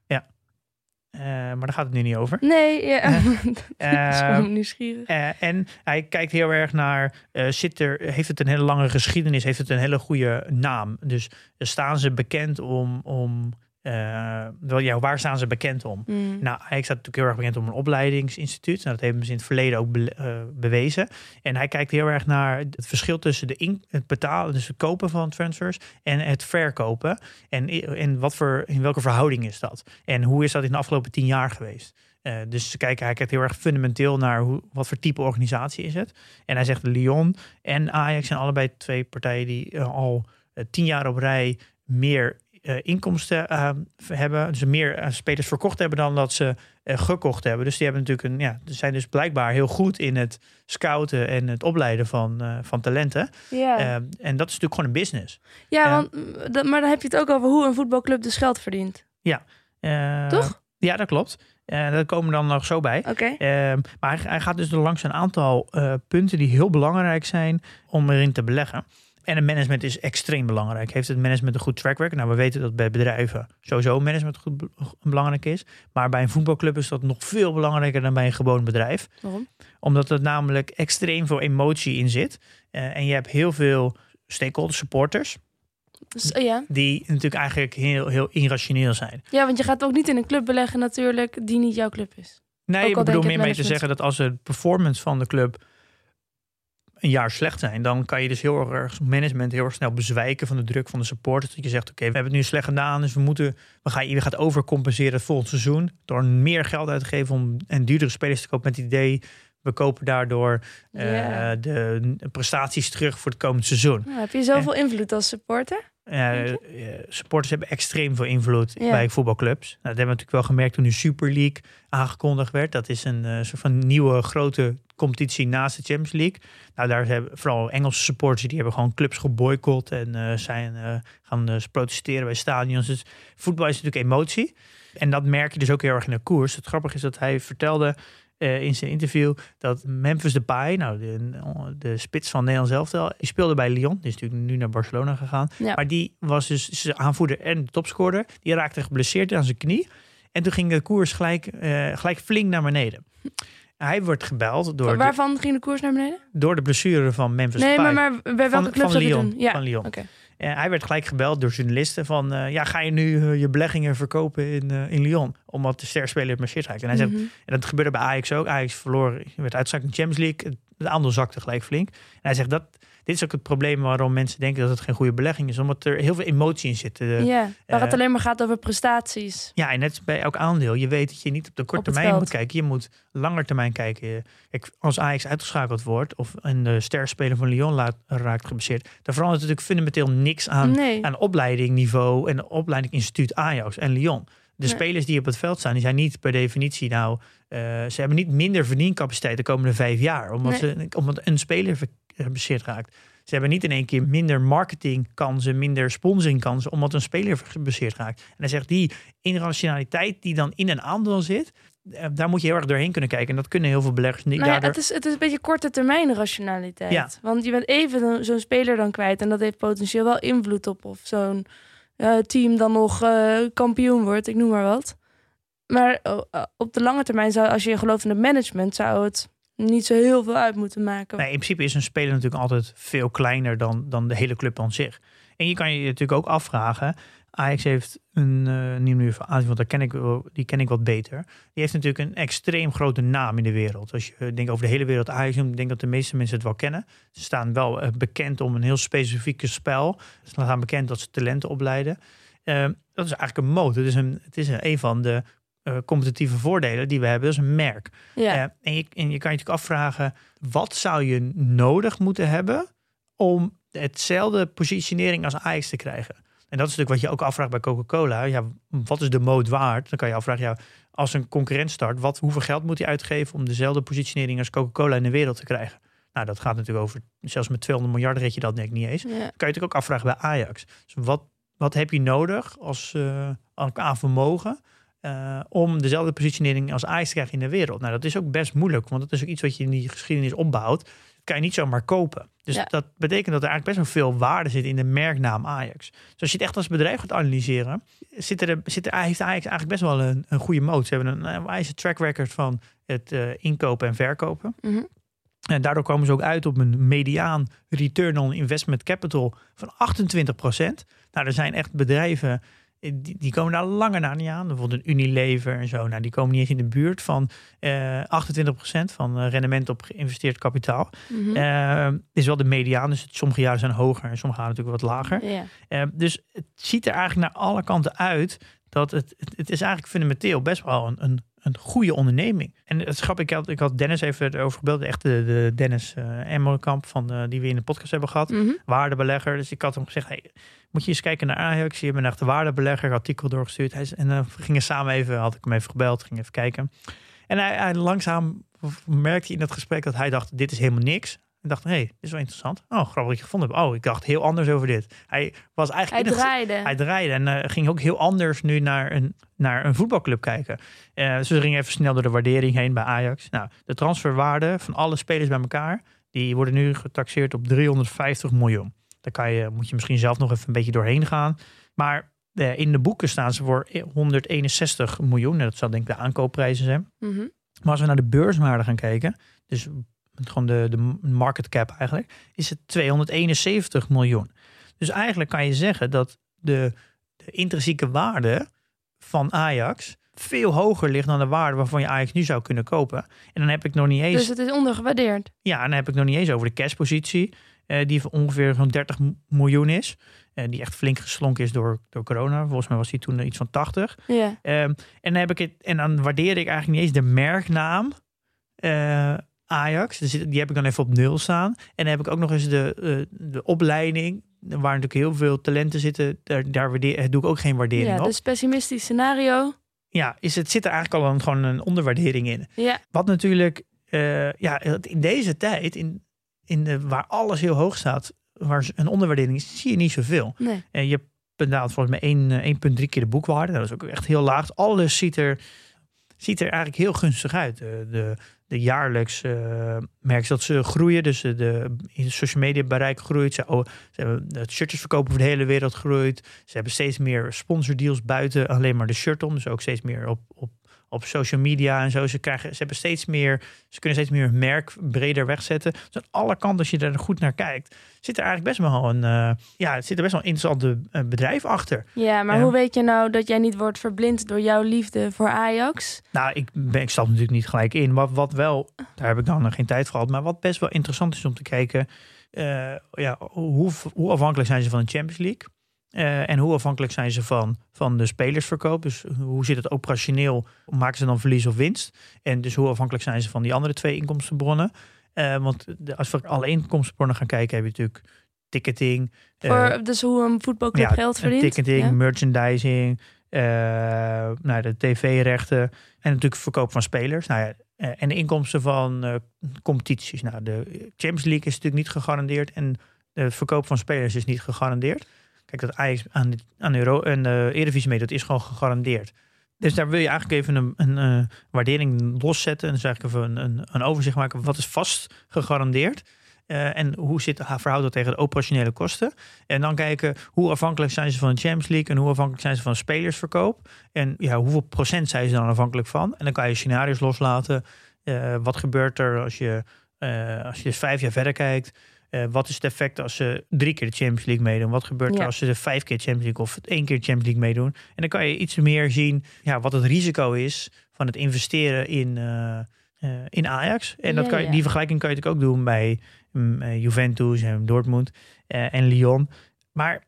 Eh, maar daar gaat het nu niet over. Nee, ja. is Eh, gewoon nieuwsgierig. Eh, en hij kijkt heel erg naar, zit er, heeft het een hele lange geschiedenis, heeft het een hele goede naam. Dus staan ze bekend om, om wel, ja, waar staan ze bekend om? Mm. Nou, Ajax staat natuurlijk heel erg bekend om een opleidingsinstituut. Nou, dat hebben ze in het verleden ook be- eh, bewezen. En hij kijkt heel erg naar het verschil tussen de in, het betalen, dus het kopen van transfers en het verkopen. En, en wat voor, in welke verhouding is dat? En hoe is dat in de afgelopen tien jaar geweest? Eh, dus ze kijken, hij kijkt heel erg fundamenteel naar hoe, wat voor type organisatie is het. En hij zegt Lyon en Ajax zijn allebei twee partijen die al tien jaar op rij meer eh, inkomsten eh, hebben. Dus meer eh, spelers verkocht hebben dan dat ze eh, gekocht hebben. Dus die hebben natuurlijk een, ja, ze zijn dus blijkbaar heel goed in het scouten en het opleiden van, van talenten. Ja, Eh, en dat is natuurlijk gewoon een business. ja eh, want, mm, dat- maar dan heb je het ook over hoe een voetbalclub dus geld verdient. Eh, Toch? Ja, dat klopt. Eh daar komen we dan nog zo bij. Oké. Ehm, maar hij, hij gaat dus er langs een aantal punten die heel belangrijk zijn om erin te beleggen. En het management is extreem belangrijk. Heeft het management een goed track record? Nou, we weten dat bij bedrijven sowieso management goed be- belangrijk is. Maar bij een voetbalclub is dat nog veel belangrijker dan bij een gewoon bedrijf. Waarom? Omdat er namelijk extreem veel emotie in zit. Eh, en je hebt heel veel stakeholders, supporters, eh, ja. die natuurlijk eigenlijk heel, heel irrationeel zijn. ja, want je gaat ook niet in een club beleggen natuurlijk die niet jouw club is. Nee, ik bedoel meer mee te zeggen dat als de performance van de club een jaar slecht zijn, dan kan je dus heel erg management heel erg snel bezwijken van de druk van de supporters. Dat je zegt, oké, we hebben het nu slecht gedaan, dus we moeten, we gaan, je gaat overcompenseren het volgend seizoen door meer geld uit te geven om en duurdere spelers te kopen met het idee, we kopen daardoor eh, de prestaties terug voor het komend seizoen. Nou, heb je zoveel invloed als supporter? Eh, supporters hebben extreem veel invloed bij voetbalclubs. Nou, dat hebben we natuurlijk wel gemerkt toen de Super League aangekondigd werd. Dat is een soort van nieuwe grote competitie naast de Champions League. Nou, daar hebben vooral Engelse supporters die hebben gewoon clubs geboycott en eh, zijn eh, gaan eh, protesteren bij stadions. Dus voetbal is natuurlijk emotie. En dat merk je dus ook heel erg in de koers. Het grappige is dat hij vertelde in zijn interview dat Memphis Depay, nou de, de spits van Nederland zelf, die speelde bij Lyon. Die is natuurlijk nu naar Barcelona gegaan. Ja. Maar die was dus zijn aanvoerder en de topscorer. Die raakte geblesseerd aan zijn knie. En toen ging de koers gelijk, gelijk flink naar beneden. Hij wordt gebeld door, Waarvan ging de koers naar beneden? door de blessure van Memphis Nee, maar, maar bij welke Van- club van Lyon. doen? Ja. Van Lyon. Oké. En hij werd gelijk gebeld door journalisten van... eh, ja, ga je nu eh, je beleggingen verkopen in, eh, in Lyon? Omdat de sterspeler blesseerd raakt. En hij zegt, Mhm. en dat gebeurde bij Ajax ook. Ajax verloor, werd uitgezakt in de Champions League. Het aandeel zakte gelijk flink. En hij zegt, dat, dit is ook het probleem waarom mensen denken dat het geen goede belegging is. Omdat er heel veel emotie in zit. Ja, waar het eh, alleen maar gaat over prestaties. Ja, en net bij elk aandeel. Je weet dat je niet op de korte Op termijn veld. moet kijken. Je moet langer termijn kijken. Kijk, als Ajax uitgeschakeld wordt of een de sterspeler van Lyon laat, raakt geblesseerd, dan verandert natuurlijk fundamenteel niks aan, Nee. aan opleidingniveau en opleiding instituut Ajax en Lyon. De Nee. spelers die op het veld staan, die zijn niet per definitie nou, eh, ze hebben niet minder verdiencapaciteit de komende vijf jaar, omdat, Nee. ze, omdat een speler geblesseerd raakt. Ze hebben niet in één keer minder marketingkansen, minder sponsoringkansen, omdat een speler geblesseerd raakt. En hij zegt, die irrationaliteit die dan in een aandeel zit, eh, daar moet je heel erg doorheen kunnen kijken. En dat kunnen heel veel beleggers niet. Nou ja, daardoor... het, is, het is een beetje korte termijn rationaliteit. Ja. Want je bent even zo'n speler dan kwijt. En dat heeft potentieel wel invloed op of zo'n eh, team dan nog eh, kampioen wordt. Ik noem maar wat. Maar oh, eh, op de lange termijn zou, als je gelooft in het management, zou het niet zo heel veel uit moeten maken. Nee, in principe is een speler natuurlijk altijd veel kleiner dan, dan de hele club aan zich. En je kan je natuurlijk ook afvragen. Ajax heeft een uh, nieuw van Azië, want daar ken ik, die ken ik wat beter. Die heeft natuurlijk een extreem grote naam in de wereld. Als je eh, denkt over de hele wereld Ajax, ik denk dat de meeste mensen het wel kennen. Ze staan wel eh, bekend om een heel specifieke spel. Ze staan bekend dat ze talenten opleiden. Eh, dat is eigenlijk een motor. Het is een, het is een, een van de eh, competitieve voordelen die we hebben. Dat is een merk. ja. Eh, en, je, en je kan je natuurlijk afvragen, wat zou je nodig moeten hebben om hetzelfde positionering als Ajax te krijgen? En dat is natuurlijk wat je ook afvraagt bij Coca-Cola. Ja, wat is de moot waard? Dan kan je afvragen, ja, als een concurrent start, wat, hoeveel geld moet hij uitgeven om dezelfde positionering als Coca-Cola in de wereld te krijgen? Nou, dat gaat natuurlijk over, zelfs met 200 miljard red je dat denk ik niet eens. ja. kan je natuurlijk ook afvragen bij Ajax. Dus wat, wat heb je nodig als, eh, aan vermogen eh, om dezelfde positionering als Ajax te krijgen in de wereld? Nou, dat is ook best moeilijk, want dat is ook iets wat je in die geschiedenis opbouwt. Dat kan je niet zomaar kopen. Dus Ja. dat betekent dat er eigenlijk best wel veel waarde zit in de merknaam Ajax. Dus als je het echt als bedrijf gaat analyseren, zit er, zit er, heeft Ajax eigenlijk best wel een, een goede moot. Ze hebben een, een wijze track record van het eh, inkopen en verkopen. Mhm. En daardoor komen ze ook uit op een mediaan return on investment capital van 28% Nou, er zijn echt bedrijven die, die komen daar langer naar niet aan. Bijvoorbeeld een Unilever en zo. Nou, die komen niet eens in de buurt van eh 28% van eh, rendement op geïnvesteerd kapitaal. Eh, is wel de mediaan, dus het- sommige jaren zijn hoger en sommige jaren natuurlijk wat lager. Eh, dus het ziet er eigenlijk naar alle kanten uit dat het, het, het is eigenlijk fundamenteel best wel een, een, een goede onderneming. En het grappig, ik had, ik had Dennis even over gebeld, echt de, de Dennis uh, Emmelkamp van eh, die we in de podcast hebben gehad, Mhm. waardebelegger. Dus ik had hem gezegd, hey, moet je eens kijken naar Ajax, je bent echt de waardebelegger, artikel doorgestuurd. Hij, en dan we gingen samen even, had ik hem even gebeld, ging even kijken. En hij, hij langzaam merkte in dat gesprek dat hij dacht, dit is helemaal niks. En dacht, hé, hey, dit is wel interessant. Oh, grappig dat je gevonden hebt. Oh, ik dacht heel anders over dit. Hij was Hij eigenlijk het- draaide. hij draaide en eh, ging ook heel anders nu naar een, naar een voetbalclub kijken. Eh dus we gingen even snel door de waardering heen bij Ajax. Nou, de transferwaarde van alle spelers bij elkaar, die worden nu getaxeerd op 350 miljoen. Daar kan je, moet je misschien zelf nog even een beetje doorheen gaan. Maar eh, in de boeken staan ze voor 161 miljoen. En dat zal denk ik de aankoopprijzen zijn. Mhm. Maar als we naar de beurswaarde gaan kijken, dus gewoon de, de market cap eigenlijk, is het 271 miljoen. Dus eigenlijk kan je zeggen dat de, de intrinsieke waarde van Ajax veel hoger ligt dan de waarde waarvan je Ajax nu zou kunnen kopen. En dan heb ik nog niet eens, Dus het is ondergewaardeerd. ja, en dan heb ik nog niet eens over de cashpositie, eh, die van ongeveer zo'n 30 m- miljoen is. Eh, die echt flink geslonken is door, door corona. Volgens mij was die toen iets van 80. Ja. Ehm, en, dan heb ik het, en dan waardeer ik eigenlijk niet eens de merknaam eh, Ajax. Dus die heb ik dan even op nul staan. En dan heb ik ook nog eens de, eh, de opleiding, waar natuurlijk heel veel talenten zitten. Daar, daar waardeer, doe ik ook geen waardering ja, op. dus pessimistisch scenario. Ja, is het zit er eigenlijk al een, gewoon een onderwaardering in. Ja, Wat natuurlijk, eh, ja, in deze tijd, in, in de, waar alles heel hoog staat, waar een onderwaardering is, zie je niet zoveel. nee. En je betaalt volgens mij één, eh, 1,3 keer de boekwaarde. Dat is ook echt heel laag. Alles ziet er, ziet er eigenlijk heel gunstig uit. De, de, jaarlijks eh merk je dat ze groeien. Dus de, de in social media bereik groeit. Ze, oh, ze hebben het shirtjes verkopen voor de hele wereld groeit. Ze hebben steeds meer sponsordeals buiten alleen maar de shirt om. Dus ook steeds meer op, op, op social media en zo. Ze, krijgen, ze hebben steeds meer, ze kunnen steeds meer merk breder wegzetten. Dus aan alle kanten, als je er goed naar kijkt, zit er eigenlijk best wel een, eh, ja, het zit er best wel een interessant eh, bedrijf achter. Ja, maar hoe weet je nou dat jij niet wordt verblind door jouw liefde voor Ajax? Nou, ik, ben, ik stap natuurlijk niet gelijk in. Wat, wat wel, daar heb ik dan nog geen tijd voor gehad. Maar wat best wel interessant is om te kijken. eh, ja, hoe, hoe afhankelijk zijn ze van de Champions League? Eh, en hoe afhankelijk zijn ze van, van de spelersverkoop? Dus hoe zit het operationeel? Maken ze dan verlies of winst? En dus hoe afhankelijk zijn ze van die andere twee inkomstenbronnen? Eh, want de, als we alle inkomstenbronnen gaan kijken, heb je natuurlijk ticketing. eh, Voor, dus hoe een voetbalclub ja, geld en verdient? Ticketing, Ja. merchandising, nou, de tv-rechten en natuurlijk verkoop van spelers. Nou ja, en de inkomsten van competities. Nou, de Champions League is natuurlijk niet gegarandeerd en de verkoop van spelers is niet gegarandeerd. Kijk, dat Ajax aan, de- aan Euro en de Eredivisie dat is gewoon gegarandeerd. Dus daar wil je eigenlijk even een, een eh, waardering loszetten. En dus eigenlijk even een, een, een overzicht maken. Wat is vast gegarandeerd? Uh, en hoe zit, verhoudt dat tegen de operationele kosten? En dan kijken hoe afhankelijk zijn ze van de Champions League en hoe afhankelijk zijn ze van spelersverkoop. En ja, hoeveel procent zijn ze dan afhankelijk van? En dan kan je scenario's loslaten. Uh, wat gebeurt er als je, uh, als je dus vijf jaar verder kijkt? Wat is het effect als ze drie keer de Champions League meedoen? Wat gebeurt er als ze de vijf keer Champions League of één keer Champions League meedoen? En dan kan je iets meer zien ja, wat het risico is van het investeren in, in Ajax. En dat kan je, die vergelijking kan je natuurlijk ook doen bij Mm, eh, Juventus en Dortmund eh, en Lyon. Maar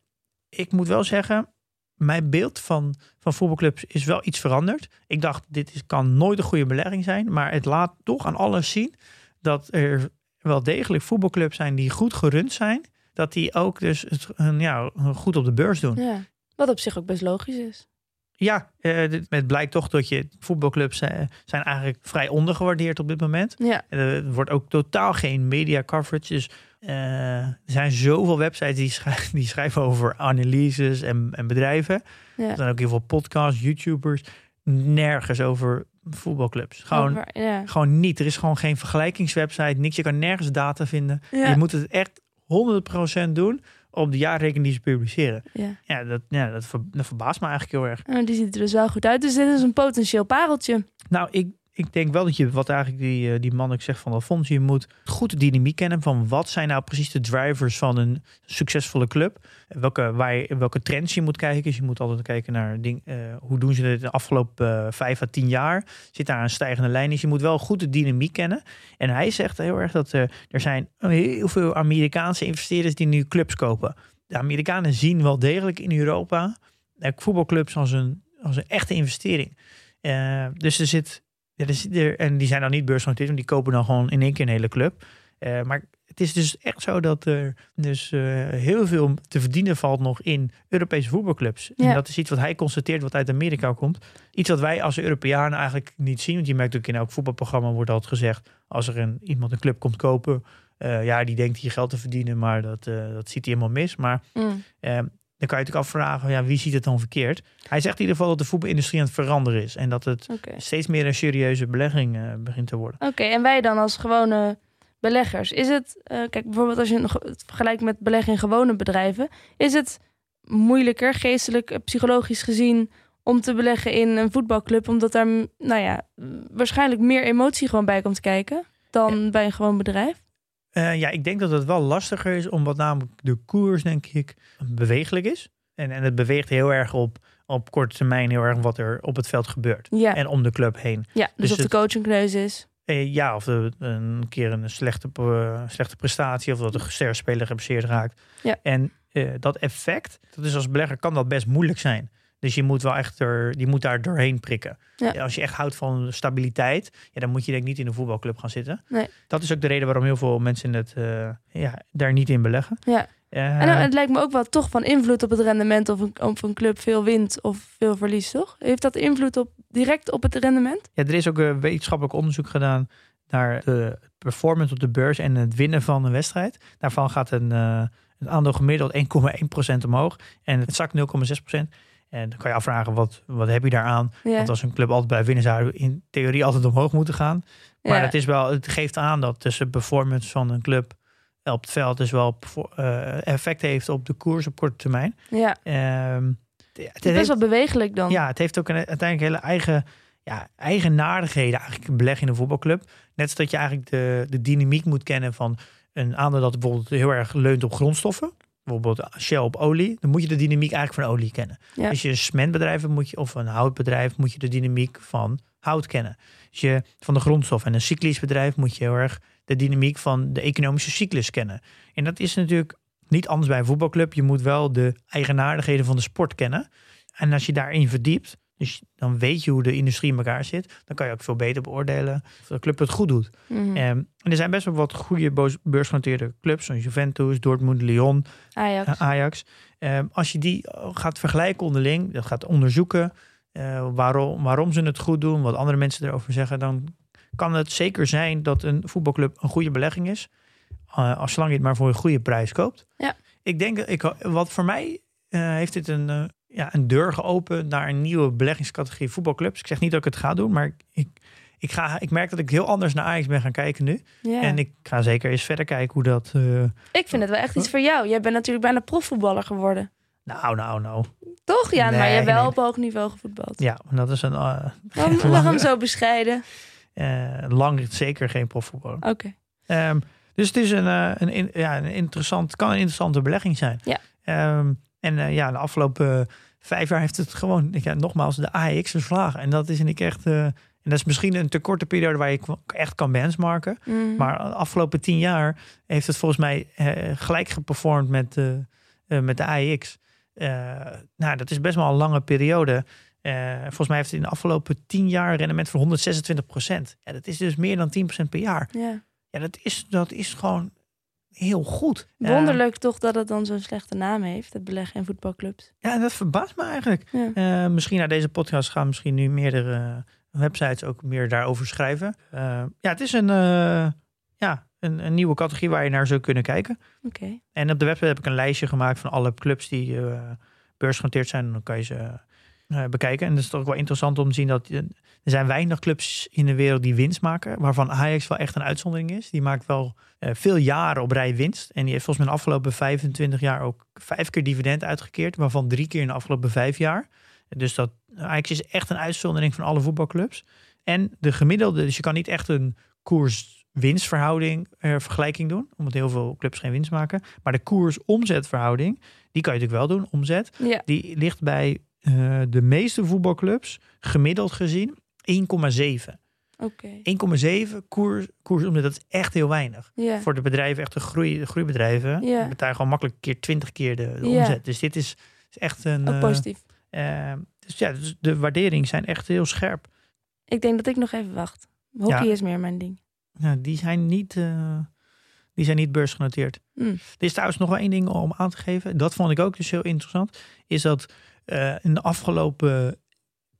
ik moet wel zeggen, mijn beeld van, van voetbalclubs is wel iets veranderd. Ik dacht, dit is, kan nooit een goede belegging zijn. Maar het laat toch aan alles zien dat er wel degelijk voetbalclubs zijn die goed gerund zijn. Dat die ook dus het, ja, goed op de beurs doen. Ja, wat op zich ook best logisch is. Ja, uh, het blijkt toch dat je voetbalclubs zijn, eh, zijn eigenlijk vrij ondergewaardeerd op dit moment. Ja. Er wordt ook totaal geen media coverage. Dus uh, er zijn zoveel websites die, schrijven, die schrijven over analyses en, en bedrijven. Ja. Er zijn ook heel veel podcasts, YouTubers. Nergens over voetbalclubs. Gewoon, ja. gewoon niet. Er is gewoon geen vergelijkingswebsite. Niks. Je kan nergens data vinden. Ja. Je moet het echt 100% doen op de jaarrekening die ze publiceren. Ja, ja, dat, ja dat, dat verbaast me eigenlijk heel erg. die ziet er dus wel goed uit. Dus dit is een potentieel pareltje. Nou, ik, ik denk wel dat je, wat eigenlijk die, eh, die man ik zeg van Alfons, je moet goed de dynamiek kennen van wat zijn nou precies de drivers van een succesvolle club. Welke, waar welke trends je moet kijken. Dus je moet altijd kijken naar ding, uh, hoe doen ze dit de afgelopen uh, vijf à tien jaar. Zit daar een stijgende lijn? Dus je moet wel goed de dynamiek kennen. En hij zegt heel erg dat er zijn heel veel Amerikaanse investeerders die nu clubs kopen. De Amerikanen zien wel degelijk in Europa voetbalclubs als een, als een echte investering. dus er zit ja, dus er, en die zijn dan niet beursgenoteerd, want die kopen dan gewoon in één keer een hele club. Uh, maar het is dus echt zo dat er dus uh, heel veel te verdienen valt nog in Europese voetbalclubs. Ja. En dat is iets wat hij constateert wat uit Amerika komt. Iets wat wij als Europeanen eigenlijk niet zien. Want je merkt ook in elk voetbalprogramma wordt altijd gezegd... als er een, iemand een club komt kopen... Uh, ja, die denkt hier geld te verdienen, maar dat, dat ziet hij helemaal mis. Maar mm. Dan kan je natuurlijk afvragen, ja, wie ziet het dan verkeerd? Hij zegt in ieder geval dat de voetbalindustrie aan het veranderen is. En dat het steeds meer een serieuze belegging uh, begint te worden. Oké, en wij dan als gewone beleggers. Is het, uh, kijk bijvoorbeeld als je het vergelijkt met beleggen in gewone bedrijven. Is het moeilijker, geestelijk, eh, psychologisch gezien, om te beleggen in een voetbalclub? Omdat daar, nou ja, waarschijnlijk meer emotie gewoon bij komt kijken dan bij een gewoon bedrijf? Uh, ja, ik denk dat het wel lastiger is, omdat namelijk de koers, denk ik, bewegelijk is. En, en het beweegt heel erg op, op korte termijn heel erg wat er op het veld gebeurt. Ja. En om de club heen. Ja, dus, dus of de coach een keuze is. Uh, ja, of de, een keer een slechte, uh, slechte prestatie, of dat een speler geblesseerd raakt. Ja. En dat effect, dat is als belegger, kan dat best moeilijk zijn. Dus je moet wel echt er, die moet daar doorheen prikken. Ja. Als je echt houdt van stabiliteit, ja, dan moet je denk ik niet in een voetbalclub gaan zitten. Nee. Dat is ook de reden waarom heel veel mensen het, uh, ja, daar niet in beleggen. Ja. Uh, en het lijkt me ook wel toch van invloed op het rendement of een, of een club veel wint of veel verliest, toch? Heeft dat invloed op, direct op het rendement? Ja, er is ook een wetenschappelijk onderzoek gedaan naar de performance op de beurs en het winnen van een wedstrijd. Daarvan gaat een, uh, een aandeel gemiddeld 1,1% omhoog en het zakt 0,6%. En dan kan je afvragen, wat, wat heb je daaraan? Ja. Want als een club altijd bij winnen zou in theorie altijd omhoog moeten gaan. Maar Ja. het, is wel, het geeft aan dat tussen performance van een club op het veld dus wel eh, effect heeft op de koers op korte termijn. Ja, Ehm, het het is best heeft- wel bewegelijk dan. ja, het heeft ook een, uiteindelijk hele eigen ja, eigenaardigheden eigenlijk beleggen in een voetbalclub. Net als dat je eigenlijk de, de dynamiek moet kennen van een aandeel dat bijvoorbeeld heel erg leunt op grondstoffen. Bijvoorbeeld Shell op olie. Dan moet je de dynamiek eigenlijk van olie kennen. Ja. Als je een cementbedrijf moet je, of een houtbedrijf, moet je de dynamiek van hout kennen. Als je van de grondstof en een cyclisch bedrijf moet je heel erg de dynamiek van de economische cyclus kennen. En dat is natuurlijk niet anders bij een voetbalclub. Je moet wel de eigenaardigheden van de sport kennen. En als je daarin verdiept, dus dan weet je hoe de industrie in elkaar zit. Dan kan je ook veel beter beoordelen of de club het goed doet. Mhm. Ehm, en er zijn best wel wat goede beursgenoteerde clubs, zoals Juventus, Dortmund, Lyon, Ajax. eh, Ajax. Ehm, als je die eh, gaat vergelijken onderling, dat gaat onderzoeken eh, waarom, waarom ze het goed doen, wat andere mensen erover zeggen, dan kan het zeker zijn dat een voetbalclub een goede belegging is. als zolang je het maar voor een goede prijs koopt. Ja. Ik denk, ik, wat voor mij heeft dit een, ja, een deur geopend naar een nieuwe beleggingscategorie voetbalclubs. Ik zeg niet dat ik het ga doen, maar ik, ik, ga, ik merk dat ik heel anders naar Ajax ben gaan kijken nu. Ja. En ik ga zeker eens verder kijken hoe dat... eh, Ik vind het wel echt iets voor jou. Jij bent natuurlijk bijna profvoetballer geworden. nou, nou, nou. Toch? Ja, maar je Nee, hebt wel nee. op hoog niveau gevoetbald. Ja, dat is een... eh, Waarom, zo bescheiden? eh, lang zeker geen profvoetballer. Oké. Ehm, dus het is een, een, in- ja, een interessant, kan een interessante belegging zijn. Ja. Ehm, en ja, de afgelopen vijf jaar heeft het gewoon, ja, nogmaals, de AX verslagen. En dat is en ik echt. eh, en dat is misschien een te korte periode waar je echt kan benchmarken. Mhm. Maar de afgelopen tien jaar heeft het volgens mij eh, gelijk geperformed met, eh, met de AX. Eh, nou, dat is best wel een lange periode. Volgens mij heeft het in de afgelopen tien jaar een rendement van 126 procent. Ja, dat is dus meer dan 10 procent per jaar. ja. Ja, dat is, dat is gewoon heel goed. Wonderlijk toch dat het dan zo'n slechte naam heeft, het beleggen in voetbalclubs. ja, dat verbaast me eigenlijk. Ja. Eh, misschien na deze podcast gaan misschien nu meerdere websites ook meer daarover schrijven. Eh, ja, het is een, eh, ja, een, een nieuwe categorie waar je naar zou kunnen kijken. Oké. En op de website heb ik een lijstje gemaakt van alle clubs die beursgenoteerd zijn. En dan kan je ze eh, bekijken. En dat is toch wel interessant om te zien dat eh, er zijn weinig clubs in de wereld die winst maken. Waarvan Ajax wel echt een uitzondering is. Die maakt wel eh, veel jaren op rij winst. En die heeft volgens mij de afgelopen 25 jaar ook vijf keer dividend uitgekeerd. Waarvan drie keer in de afgelopen vijf jaar. Dus dat Ajax is echt een uitzondering van alle voetbalclubs. En de gemiddelde, dus je kan niet echt een koers-winstverhouding vergelijking doen. Omdat heel veel clubs geen winst maken. Maar de koers-omzetverhouding, die kan je natuurlijk wel doen, omzet. Ja. Die ligt bij eh, de meeste voetbalclubs gemiddeld gezien 1,7. Oké. 1,7 koers, koers omzet, dat is echt heel weinig. Voor de bedrijven, echt de, groei, de groeibedrijven, die betalen gewoon makkelijk keer 20 keer de, omzet. Dus dit is, is echt een... Ook eh, positief. eh, dus ja, dus de waarderingen zijn echt heel scherp. Ik denk dat ik nog even wacht. Hockey Ja. is meer mijn ding. Ja, die zijn niet, die zijn niet beursgenoteerd. Mm. Er is trouwens nog wel één ding om aan te geven. Dat vond ik ook dus heel interessant. Is dat eh, in de afgelopen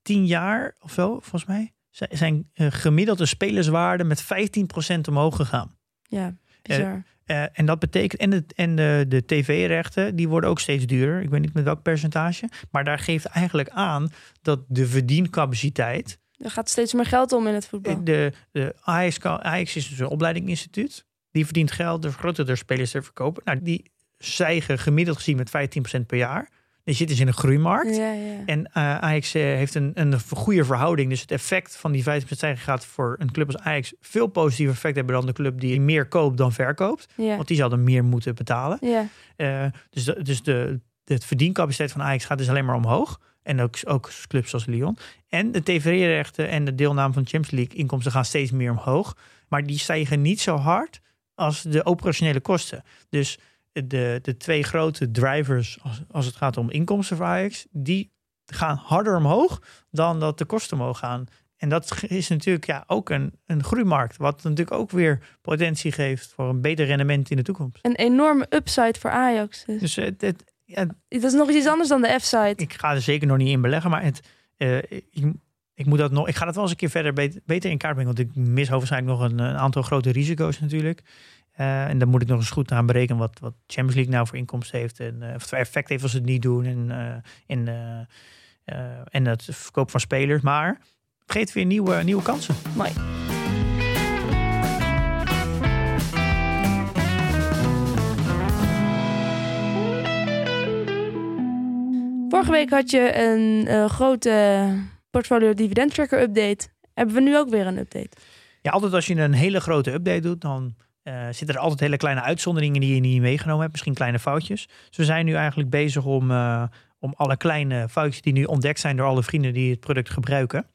tien jaar of zo, volgens mij, zijn, eh, gemiddelde spelerswaarden met 15% omhoog gegaan. Ja, bizar. Eh, en dat betekent, en, het, en de, de tv-rechten, die worden ook steeds duurder. Ik weet niet met welk percentage. Maar daar geeft eigenlijk aan dat de verdiencapaciteit er gaat steeds meer geld om in het voetbal. de, de Ajax, is dus een opleidingsinstituut. Die verdient geld door grotere spelers te verkopen. Nou, die stijgen gemiddeld gezien met 15% per jaar. Je zit dus in een groeimarkt. Ja, ja. En eh, Ajax eh, heeft een, een goede verhouding. Dus het effect van die 15% stijging gaat voor een club als Ajax veel positiever effect hebben dan de club die meer koopt dan verkoopt. ja. Want die zal dan meer moeten betalen. ja. Eh, dus de, dus de, de verdiencapaciteit van Ajax gaat dus alleen maar omhoog. En ook, ook clubs zoals Lyon. En de tv-rechten en de deelname van de Champions League inkomsten gaan steeds meer omhoog. Maar die stijgen niet zo hard als de operationele kosten. Dus de, de twee grote drivers als, als het gaat om inkomsten voor Ajax, die gaan harder omhoog dan dat de kosten omhoog gaan. En dat is natuurlijk ja, ook een, een groeimarkt. Wat natuurlijk ook weer potentie geeft voor een beter rendement in de toekomst. Een enorme upside voor Ajax. Dus. Dus het, het, ja, Dat is nog iets anders dan de F-side. ik ga er zeker nog niet in beleggen, maar het, eh, ik, ik, moet dat nog, ik ga dat wel eens een keer verder bet- beter in kaart brengen. Want ik mis hoogstwaarschijnlijk nog een, een aantal grote risico's natuurlijk. Eh, en dan moet ik nog eens goed aan berekenen wat, wat Champions League nou voor inkomsten heeft. En of het effect heeft als ze het niet doen. En, eh, en, en het verkoop van spelers. Maar geeft weer nieuwe, nieuwe kansen. Mooi. Vorige week had je een grote portfolio dividend tracker update. Hebben we nu ook weer een update? Ja, altijd als je een hele grote update doet, dan eh, zitten er altijd hele kleine uitzonderingen die je niet meegenomen hebt. Misschien kleine foutjes. We zijn nu eigenlijk bezig om, eh, om alle kleine foutjes die nu ontdekt zijn door alle vrienden die het product gebruiken.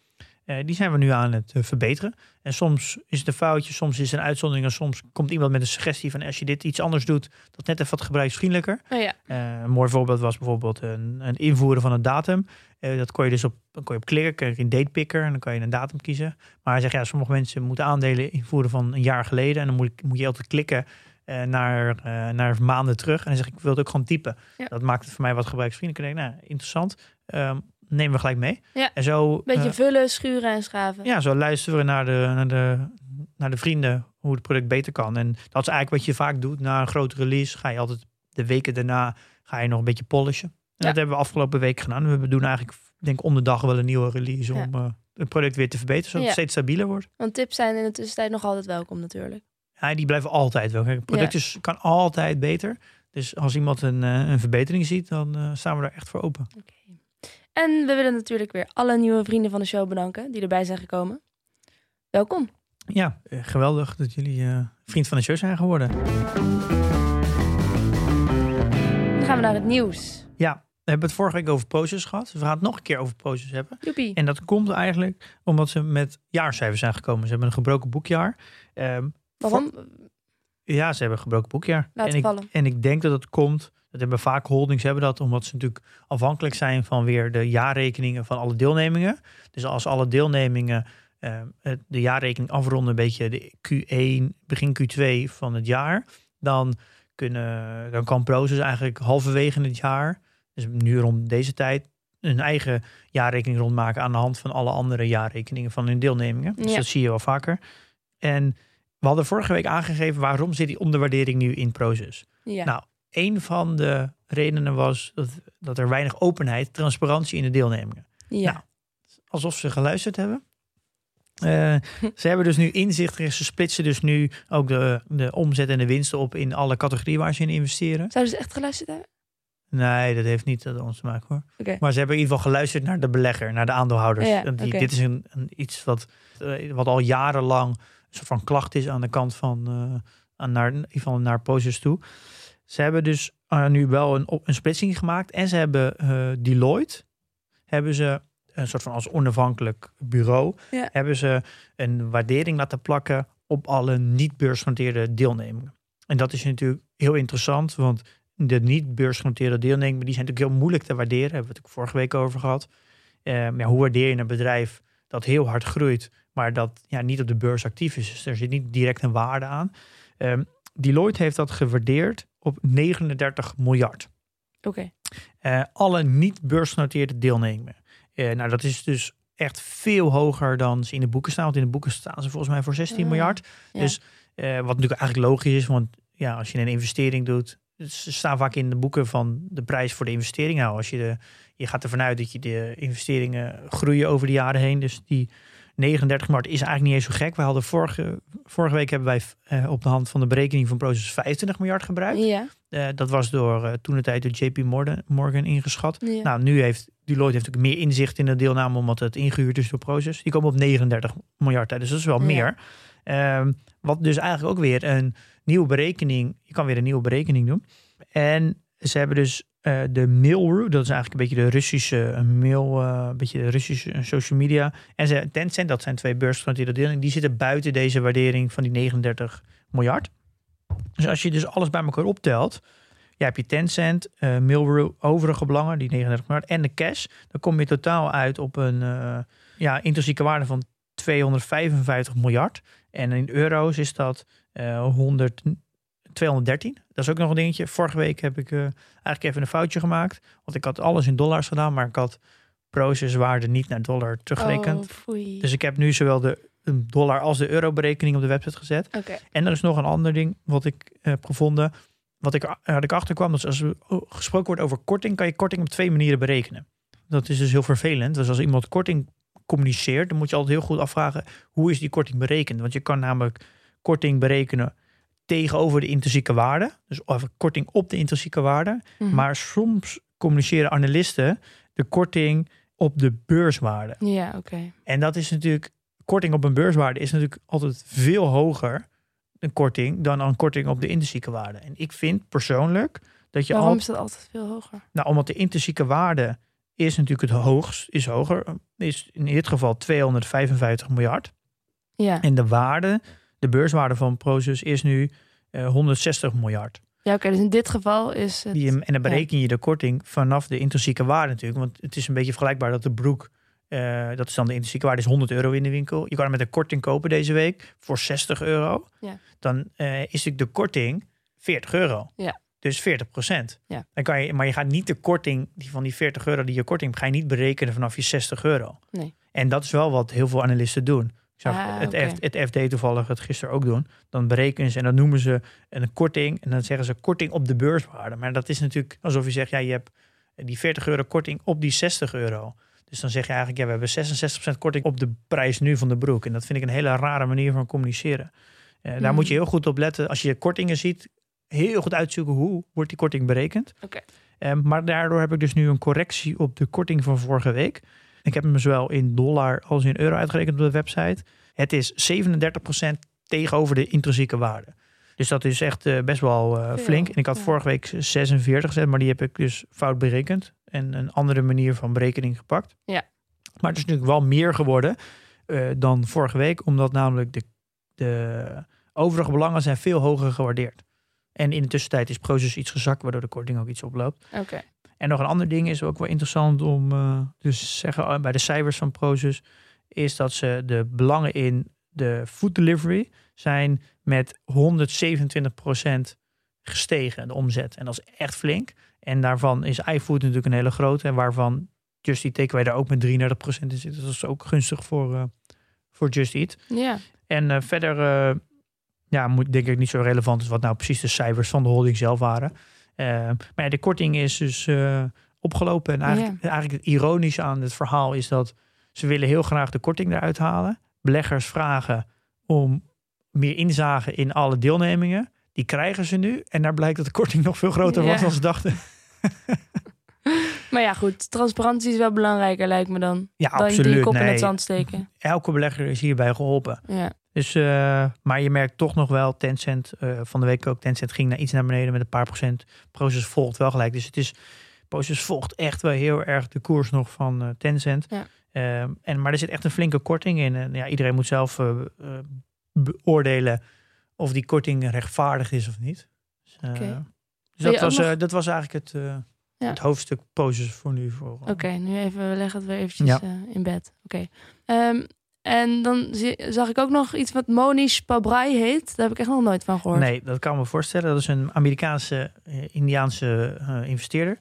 Eh, die zijn we nu aan het eh, verbeteren. En soms is het een foutje, soms is het een uitzondering. En soms komt iemand met een suggestie van als je dit iets anders doet, dat net even wat gebruiksvriendelijker. Oh ja. Eh, een mooi voorbeeld was bijvoorbeeld een, een invoeren van een datum. Eh, dat kon je dus op, dan kon je op klikken, een datepicker en dan kan je een datum kiezen. Maar hij zegt ja, sommige mensen moeten aandelen invoeren van een jaar geleden en dan moet, ik- moet je altijd klikken eh, naar, eh, naar maanden terug. En dan zeg ik, ik wil het ook gewoon typen. Ja. Dat maakt het voor mij wat gebruiksvriendelijker. Ik denk, nou, interessant. Ehm, nemen we gelijk mee. Ja. En zo, Beetje eh, vullen, schuren en schaven. ja, zo luisteren we naar de, naar, de, naar de vrienden hoe het product beter kan. En dat is eigenlijk wat je vaak doet. Na een grote release ga je altijd de weken daarna ga je nog een beetje polishen. En dat hebben we afgelopen week gedaan. We doen eigenlijk, denk ik, om de dag wel een nieuwe release Ja. om eh, het product weer te verbeteren, zodat het Ja. steeds stabieler wordt. Want tips zijn in de tussentijd nog altijd welkom natuurlijk. Ja, die blijven altijd wel. Het product is, kan altijd beter. Dus als iemand een, eh, een verbetering ziet, dan staan we daar echt voor open. En we willen natuurlijk weer alle nieuwe vrienden van de show bedanken die erbij zijn gekomen. Welkom. Ja, eh, geweldig dat jullie eh, vriend van de show zijn geworden. Dan gaan we naar het nieuws. Ja, we hebben het vorige week over poses gehad. We gaan het nog een keer over poses hebben. Joepie. En dat komt eigenlijk omdat ze met jaarcijfers zijn gekomen. Ze hebben een gebroken boekjaar. Ehm, Waarom? ja, ze hebben een gebroken boekjaar. En, ik, vallen. en ik denk dat het komt, dat hebben vaak holdings hebben dat, omdat ze natuurlijk afhankelijk zijn van weer de jaarrekeningen van alle deelnemingen. Dus als alle deelnemingen het- de jaarrekening afronden, een beetje de Q1, begin Q2 van het jaar, dan, kunnen, dan kan Proces eigenlijk halverwege het jaar, dus nu rond deze tijd, hun eigen jaarrekening rondmaken aan de hand van alle andere jaarrekeningen van hun deelnemingen. Dus Ja. dat zie je wel vaker. En we hadden vorige week aangegeven waarom zit die onderwaardering nu in Proces. Ja. Nou, een van de redenen was dat, dat er weinig openheid, transparantie in de deelnemingen. ja. nou, Alsof ze geluisterd hebben. Eh, ze hebben dus nu inzicht, ze splitsen dus nu ook de, de omzet en de winsten op in alle categorieën waar ze in investeren. Zouden ze echt geluisterd hebben? Nee, dat heeft niet met ons te maken hoor. Maar ze hebben in ieder geval geluisterd naar de belegger, naar de aandeelhouders. Ja, die. Dit is een, een, iets wat, eh, wat al jarenlang een soort van klacht is aan de kant van eh, aan naar, in ieder geval naar Poses toe. Ze hebben dus eh, nu wel een, op- een splitsing gemaakt en ze hebben eh, Deloitte, hebben ze een soort van als onafhankelijk bureau, Ja. hebben ze een waardering laten plakken op alle niet beursgenoteerde deelnemingen. En dat is natuurlijk heel interessant, want de niet beursgenoteerde deelnemingen, die zijn natuurlijk heel moeilijk te waarderen. Daar hebben we het vorige week over gehad. Ehm, ja, hoe waardeer je een bedrijf dat heel hard groeit, maar dat ja, niet op de beurs actief is? Dus er zit niet direct een waarde aan. Ehm, Deloitte heeft dat gewaardeerd op 39 miljard. Oké. Eh, alle niet beursgenoteerde deelnemingen. Eh, nou, dat is dus echt veel hoger dan ze in de boeken staan. Want in de boeken staan ze volgens mij voor 16 Ah, miljard. ja. Dus eh, wat natuurlijk eigenlijk logisch is, want ja, als je een investering doet, ze staan vaak in de boeken van de prijs voor de investering. Nou, als je de, je gaat ervan uit dat je de investeringen groeien over de jaren heen. Dus die 39 miljard is eigenlijk niet eens zo gek. We hadden vorige, vorige week hebben wij eh, op de hand van de berekening van Proces 25 miljard gebruikt. Ja. Eh, dat was door eh, toen de tijd door JP Morgan, Morgan ingeschat. ja. Nou, nu heeft Deloitte heeft ook meer inzicht in de deelname, omdat het ingehuurd is door Proces. Die komen op 39 miljard uit, dus dat is wel Ja. meer. Ehm, wat dus eigenlijk ook weer een nieuwe berekening, je kan weer een nieuwe berekening doen. En ze hebben dus eh, de Mail.ru, dat is eigenlijk een beetje de Russische mail, eh, beetje de Russische eh, social media. En ze, Tencent, dat zijn twee beursgenoteerde deelnemingen, die zitten buiten deze waardering van die 39 miljard. Dus als je dus alles bij elkaar optelt, ja, heb je Tencent, eh Mail.ru, overige belangen, die 39 miljard, en de cash. Dan kom je totaal uit op een ja, intrinsieke waarde van 255 miljard. En in euro's is dat eh 100, 213. Dat is ook nog een dingetje. Vorige week heb ik eh, eigenlijk even een foutje gemaakt. Want ik had alles in dollars gedaan, maar ik had proceswaarde niet naar dollar teruggerekend. Oh. Dus ik heb nu zowel de een dollar als de euro berekening op de website gezet. En er is nog een ander ding wat ik heb gevonden. Wat ik, waar ik achter kwam. Dat is als er gesproken wordt over korting, kan je korting op twee manieren berekenen. Dat is dus heel vervelend. Dus als iemand korting communiceert, dan moet je altijd heel goed afvragen hoe is die korting berekend. Want je kan namelijk korting berekenen tegenover de intrinsieke waarde. Dus of korting op de intrinsieke waarde. Mhm. Maar soms communiceren analisten de korting op de beurswaarde. Ja, oké. En dat is natuurlijk, korting op een beurswaarde is natuurlijk altijd veel hoger, een korting, dan een korting op de intrinsieke waarde. En ik vind persoonlijk dat je Waarom al, is dat altijd veel hoger? nou, omdat de intrinsieke waarde is natuurlijk het hoogst, is hoger, is in dit geval 255 miljard. Ja, En de waarde, de beurswaarde van Prosus is nu eh, 160 miljard. ja oké. dus in dit geval is het... Die, en dan bereken je de korting vanaf de intrinsieke waarde natuurlijk. Want het is een beetje vergelijkbaar dat de broek, eh, dat is dan de intrinsieke waarde, is 100 euro in de winkel. Je kan hem met een korting kopen deze week voor 60 euro. Ja. Dan eh, is natuurlijk de korting 40 euro. Ja. Dus 40 procent. Ja. Dan kan je, maar je gaat niet de korting die van die 40 euro die je korting ga je niet berekenen vanaf je 60 euro. Nee. En dat is wel wat heel veel analisten doen. Zag Ah, het. F- het FD toevallig het gisteren ook doen. Dan berekenen ze en dan noemen ze een korting. En dan zeggen ze korting op de beurswaarde. Maar dat is natuurlijk alsof je zegt, ja, je hebt die 40 euro korting op die 60 euro. Dus dan zeg je eigenlijk, ja, we hebben 66% korting op de prijs nu van de broek. En dat vind ik een hele rare manier van communiceren. Eh, Daar Mhm. moet je heel goed op letten. Als je kortingen ziet, heel goed uitzoeken hoe wordt die korting berekend. Oké. Eh, maar daardoor heb ik dus nu een correctie op de korting van vorige week. Ik heb hem zowel in dollar als in euro uitgerekend op de website. Het is 37% tegenover de intrinsieke waarde. Dus dat is echt eh, best wel eh, flink. En ik had ja. vorige week 46 gezet, maar die heb ik dus fout berekend. En een andere manier van berekening gepakt. Ja. Maar het is natuurlijk wel meer geworden eh, dan vorige week. Omdat namelijk de, de overige belangen zijn veel hoger gewaardeerd. En in de tussentijd is Prozus iets gezakt, waardoor de korting ook iets oploopt. Oké. En nog een ander ding is ook wel interessant om eh, dus te zeggen eh, bij de cijfers van Prozus, is dat ze de belangen in de food delivery zijn met 127% gestegen, de omzet. En dat is echt flink. En daarvan is iFood natuurlijk een hele grote, en waarvan Just Eat Takeaway daar ook met 33% in zit. Dus dat is ook gunstig voor, eh, voor Just Eat. Ja. En verder, ja, moet denk ik niet zo relevant is wat nou precies de cijfers van de holding zelf waren. Eh, maar ja, de korting is dus eh, opgelopen. En eigenlijk, eigenlijk het ironische aan het verhaal is dat ze willen heel graag de korting eruit halen. Beleggers vragen om meer inzage in alle deelnemingen. Die krijgen ze nu. En daar blijkt dat de korting nog veel groter was dan ze dachten. Maar ja, goed. Transparantie is wel belangrijker, lijkt me dan. Ja, dan die absoluut. kop in het zand steken. elke belegger is hierbij geholpen. Ja. Dus, eh, maar je merkt toch nog wel, Tencent, eh, van de week ook, Tencent ging naar iets naar beneden met een paar procent. Proces volgt wel gelijk. Dus het is, Proces volgt echt wel heel erg de koers nog van eh, Tencent. Ja. Ehm, en, maar er zit echt een flinke korting in. En ja, iedereen moet zelf beoordelen of die korting rechtvaardig is of niet. Dus, dus dat, was, nog- dat was eigenlijk het, Ja. het hoofdstuk Proces voor nu. Voor, Oké, nu even, we leggen het weer eventjes Ja. in bed. Oké. Ehm, en dan zag ik ook nog iets wat Monish Pabrai heet. Daar heb ik echt nog nooit van gehoord. Nee, dat kan me voorstellen. Dat is een Amerikaanse, eh, Indiaanse eh, investeerder.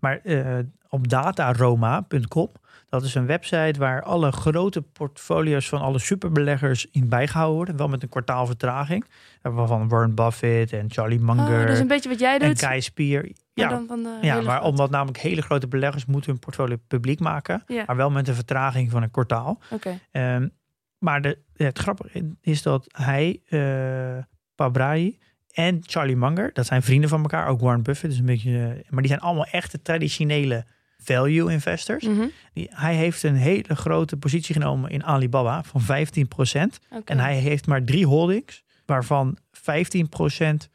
Maar eh, op dataroma.com, dat is een website waar alle grote portfolio's van alle superbeleggers in bijgehouden worden. Wel met een kwartaal vertraging. Waarvan Warren Buffett en Charlie Oh, Munger dat is een beetje wat jij en doet. Guy Spier. maar Ja, dan van de ja maar omdat namelijk hele grote beleggers moeten hun portfolio publiek maken. Ja. Maar wel met een vertraging van een kwartaal. Oké. Ehm, maar de, het grappige is dat hij, eh Pabrai en Charlie Munger, dat zijn vrienden van elkaar, ook Warren Buffett, dus een beetje, eh, maar die zijn allemaal echte traditionele value investors. Mhm. Die, hij heeft een hele grote positie genomen in Alibaba van 15%. Oké. En hij heeft maar drie holdings, waarvan 15%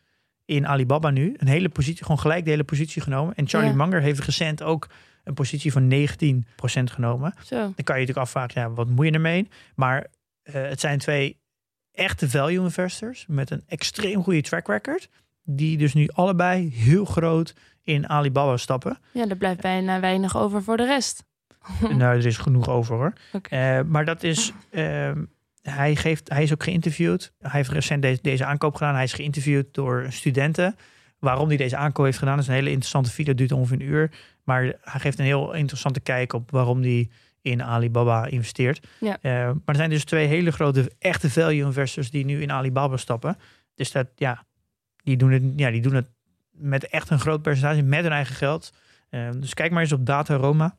in Alibaba nu. Een hele positie, gewoon gelijk de hele positie genomen. En Charlie Ja. Munger heeft recent ook een positie van 19% genomen. Zo. Dan kan je natuurlijk afvragen, ja, wat moet je ermee? Maar eh, het zijn twee echte value investors met een extreem goede track record. Die dus nu allebei heel groot in Alibaba stappen. Ja, er blijft bijna weinig over voor de rest. nou, er is genoeg over hoor. Eh, maar dat is, ehm, hij, geeft, hij is ook geïnterviewd. Hij heeft recent deze, deze aankoop gedaan. Hij is geïnterviewd door studenten. Waarom hij deze aankoop heeft gedaan, is een hele interessante video. duurt ongeveer een uur. Maar hij geeft een heel interessante kijk op waarom hij in Alibaba investeert. Ja. Eh, maar er zijn dus twee hele grote echte value investors die nu in Alibaba stappen. Dus dat, ja, die doen het, ja, die doen het met echt een groot percentage, met hun eigen geld. Eh, dus kijk maar eens op Dataroma.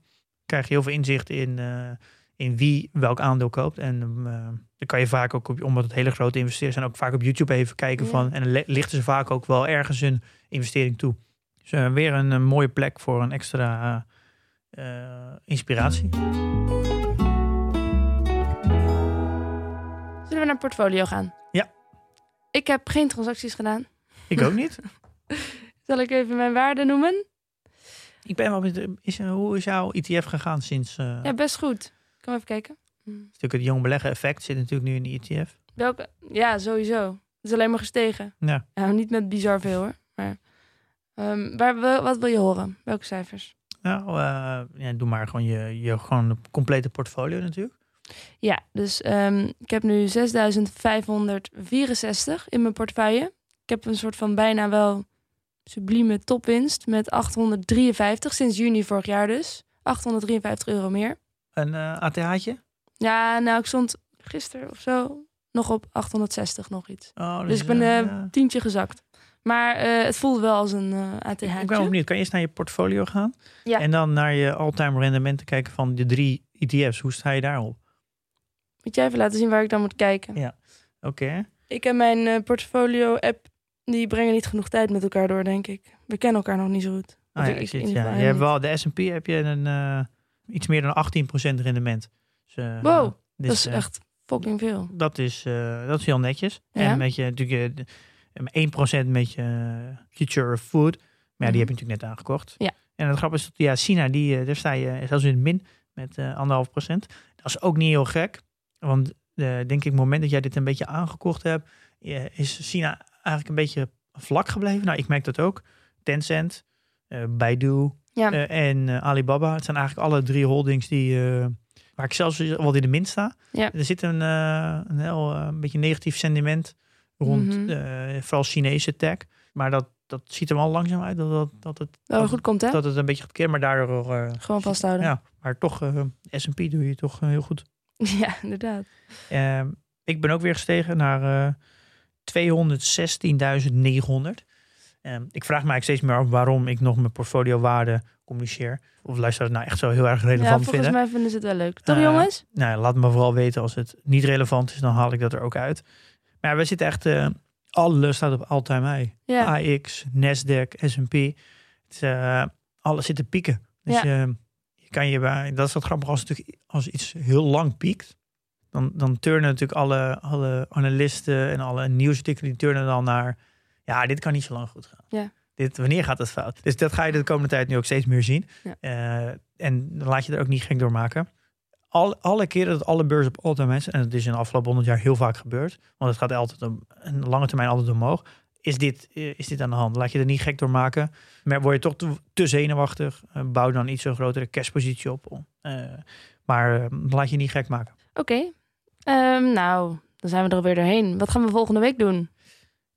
Krijg je heel veel inzicht in, eh, in wie welk aandeel koopt. En eh, dan kan je vaak ook, op, omdat het hele grote investeerders zijn, ook vaak op YouTube even kijken Ja. van. En dan lichten ze vaak ook wel ergens hun investering toe. Dus eh, weer een, eh, mooie plek voor een extra inspiratie. Zullen we naar portfolio gaan? Ja. Ik heb geen transacties gedaan. Ik ook niet. Zal ik even mijn waarde noemen? Ik ben wel met, is, hoe is jouw ETF gegaan sinds eh Ja, best goed. Kom even kijken. Hm. natuurlijk het jong beleggen effect zit natuurlijk nu in de ETF. Welke? Ja, sowieso. Het is alleen maar gestegen. Ja. Nou, niet met bizar veel hoor. Maar, ehm, waar, wat wil je horen? Welke cijfers? Nou, eh, ja, doe maar gewoon je, je gewoon complete portfolio natuurlijk. Ja, dus ehm, ik heb nu 6564 in mijn portefeuille. Ik heb een soort van bijna wel sublieme topwinst met 853 sinds juni vorig jaar dus. 853 euro meer. Een eh ATH'tje? Ja, nou, ik stond gisteren of zo nog op 860 nog iets. Oh, Dus ik ben eh, een ja. tientje gezakt. Maar eh, het voelde wel als een uh, ATH. Ik ben wel benieuwd. Kan je eerst naar je portfolio gaan? Ja. En dan naar je all-time rendementen kijken van de drie ETF's. Hoe sta je daarop? Moet jij even laten zien waar ik dan moet kijken? Ja. Oké. Ik heb mijn uh, portfolio-app. Die brengen niet genoeg tijd met elkaar door, denk ik. We kennen elkaar nog niet zo goed. Ah, ja, ik, ik, ja. Je hebt wel, de S&P heb je een, uh, iets meer dan 18% rendement. Dus, uh, wow, dus, dat is echt fucking veel. Dat is, dat is heel netjes. Ja? En met je natuurlijk 1% met je Future Food. Maar ja, die Mhm. heb je natuurlijk net aangekocht. Ja. En het grappige is, dat, ja, China, die, daar sta je zelfs in het min met anderhalf procent. Dat is ook niet heel gek. Want denk ik, het moment dat jij dit een beetje aangekocht hebt, is China eigenlijk een beetje vlak gebleven. Nou, ik merk dat ook. Tencent, uh, Baidu ja. uh, en Alibaba. Het zijn eigenlijk alle drie holdings die, waar ik zelfs wel in de min sta. Ja. Er zit een, een heel een beetje negatief sentiment rond Mhm. vooral Chinese tech. Maar dat, dat ziet er wel langzaam uit dat, dat, dat het dat, goed komt, hè? Dat het een beetje gaat keren, maar daardoor... Gewoon vasthouden. Ja, maar toch, S&P doe je toch heel goed. Ja, inderdaad. Uh, ik ben ook weer gestegen naar 216.900. Uh, ik vraag me eigenlijk steeds meer af waarom ik nog mijn portfolio waarde communiceer. Of luisteraars nou echt zo heel erg relevant ja, volgens vinden. mij vinden ze het wel leuk. Toch jongens? Nou, laat me vooral weten als het niet relevant is, dan haal ik dat er ook uit. Maar ja, we zitten echt, uh, alles staat op all-time high. Ja. AX, Nasdaq, S&P. uh, alles zit te pieken. Dus ja. je kan je bij, dat is wat grappig als, het als iets heel lang piekt. Dan, dan turnen natuurlijk alle, alle analisten en alle nieuwsartikelen die turnen dan naar. Ja, dit kan niet zo lang goed gaan. Ja. Dit, wanneer gaat het fout? Dus dat ga je de komende tijd nu ook steeds meer zien. Ja. Uh, en dan laat je er ook niet gek door maken. Al, alle keren dat alle beurzen op all-time en dat is in de afgelopen 100 jaar heel vaak gebeurd, want het gaat altijd op een lange termijn altijd omhoog. Is dit, is dit aan de hand? Laat je er niet gek door maken. Maar word je toch te, te zenuwachtig, uh, bouw dan iets zo grotere cashpositie op. Uh, maar laat je niet gek maken. Oké. Okay. Um, nou, dan zijn we er weer doorheen. Wat gaan we volgende week doen?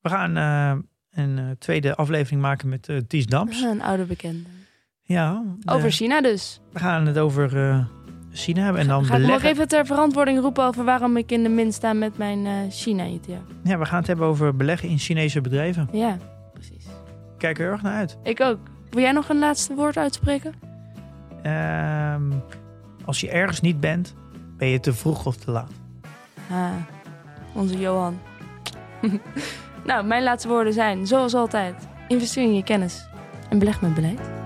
We gaan uh, een uh, tweede aflevering maken met uh, Ties Dams. een oude bekende. Ja. De, over China dus. We gaan het over China hebben. En dan ga beleggen. ik nog even ter verantwoording roepen over waarom ik in de min sta met mijn China-ETF. Ja, we gaan het hebben over beleggen in Chinese bedrijven. Ja, precies. Kijk er erg naar uit. Ik ook. Wil jij nog een laatste woord uitspreken? Um, als je ergens niet bent, ben je te vroeg of te laat. Ah, onze Johan. nou, mijn laatste woorden zijn, zoals altijd, investeer in je kennis en beleg met beleid.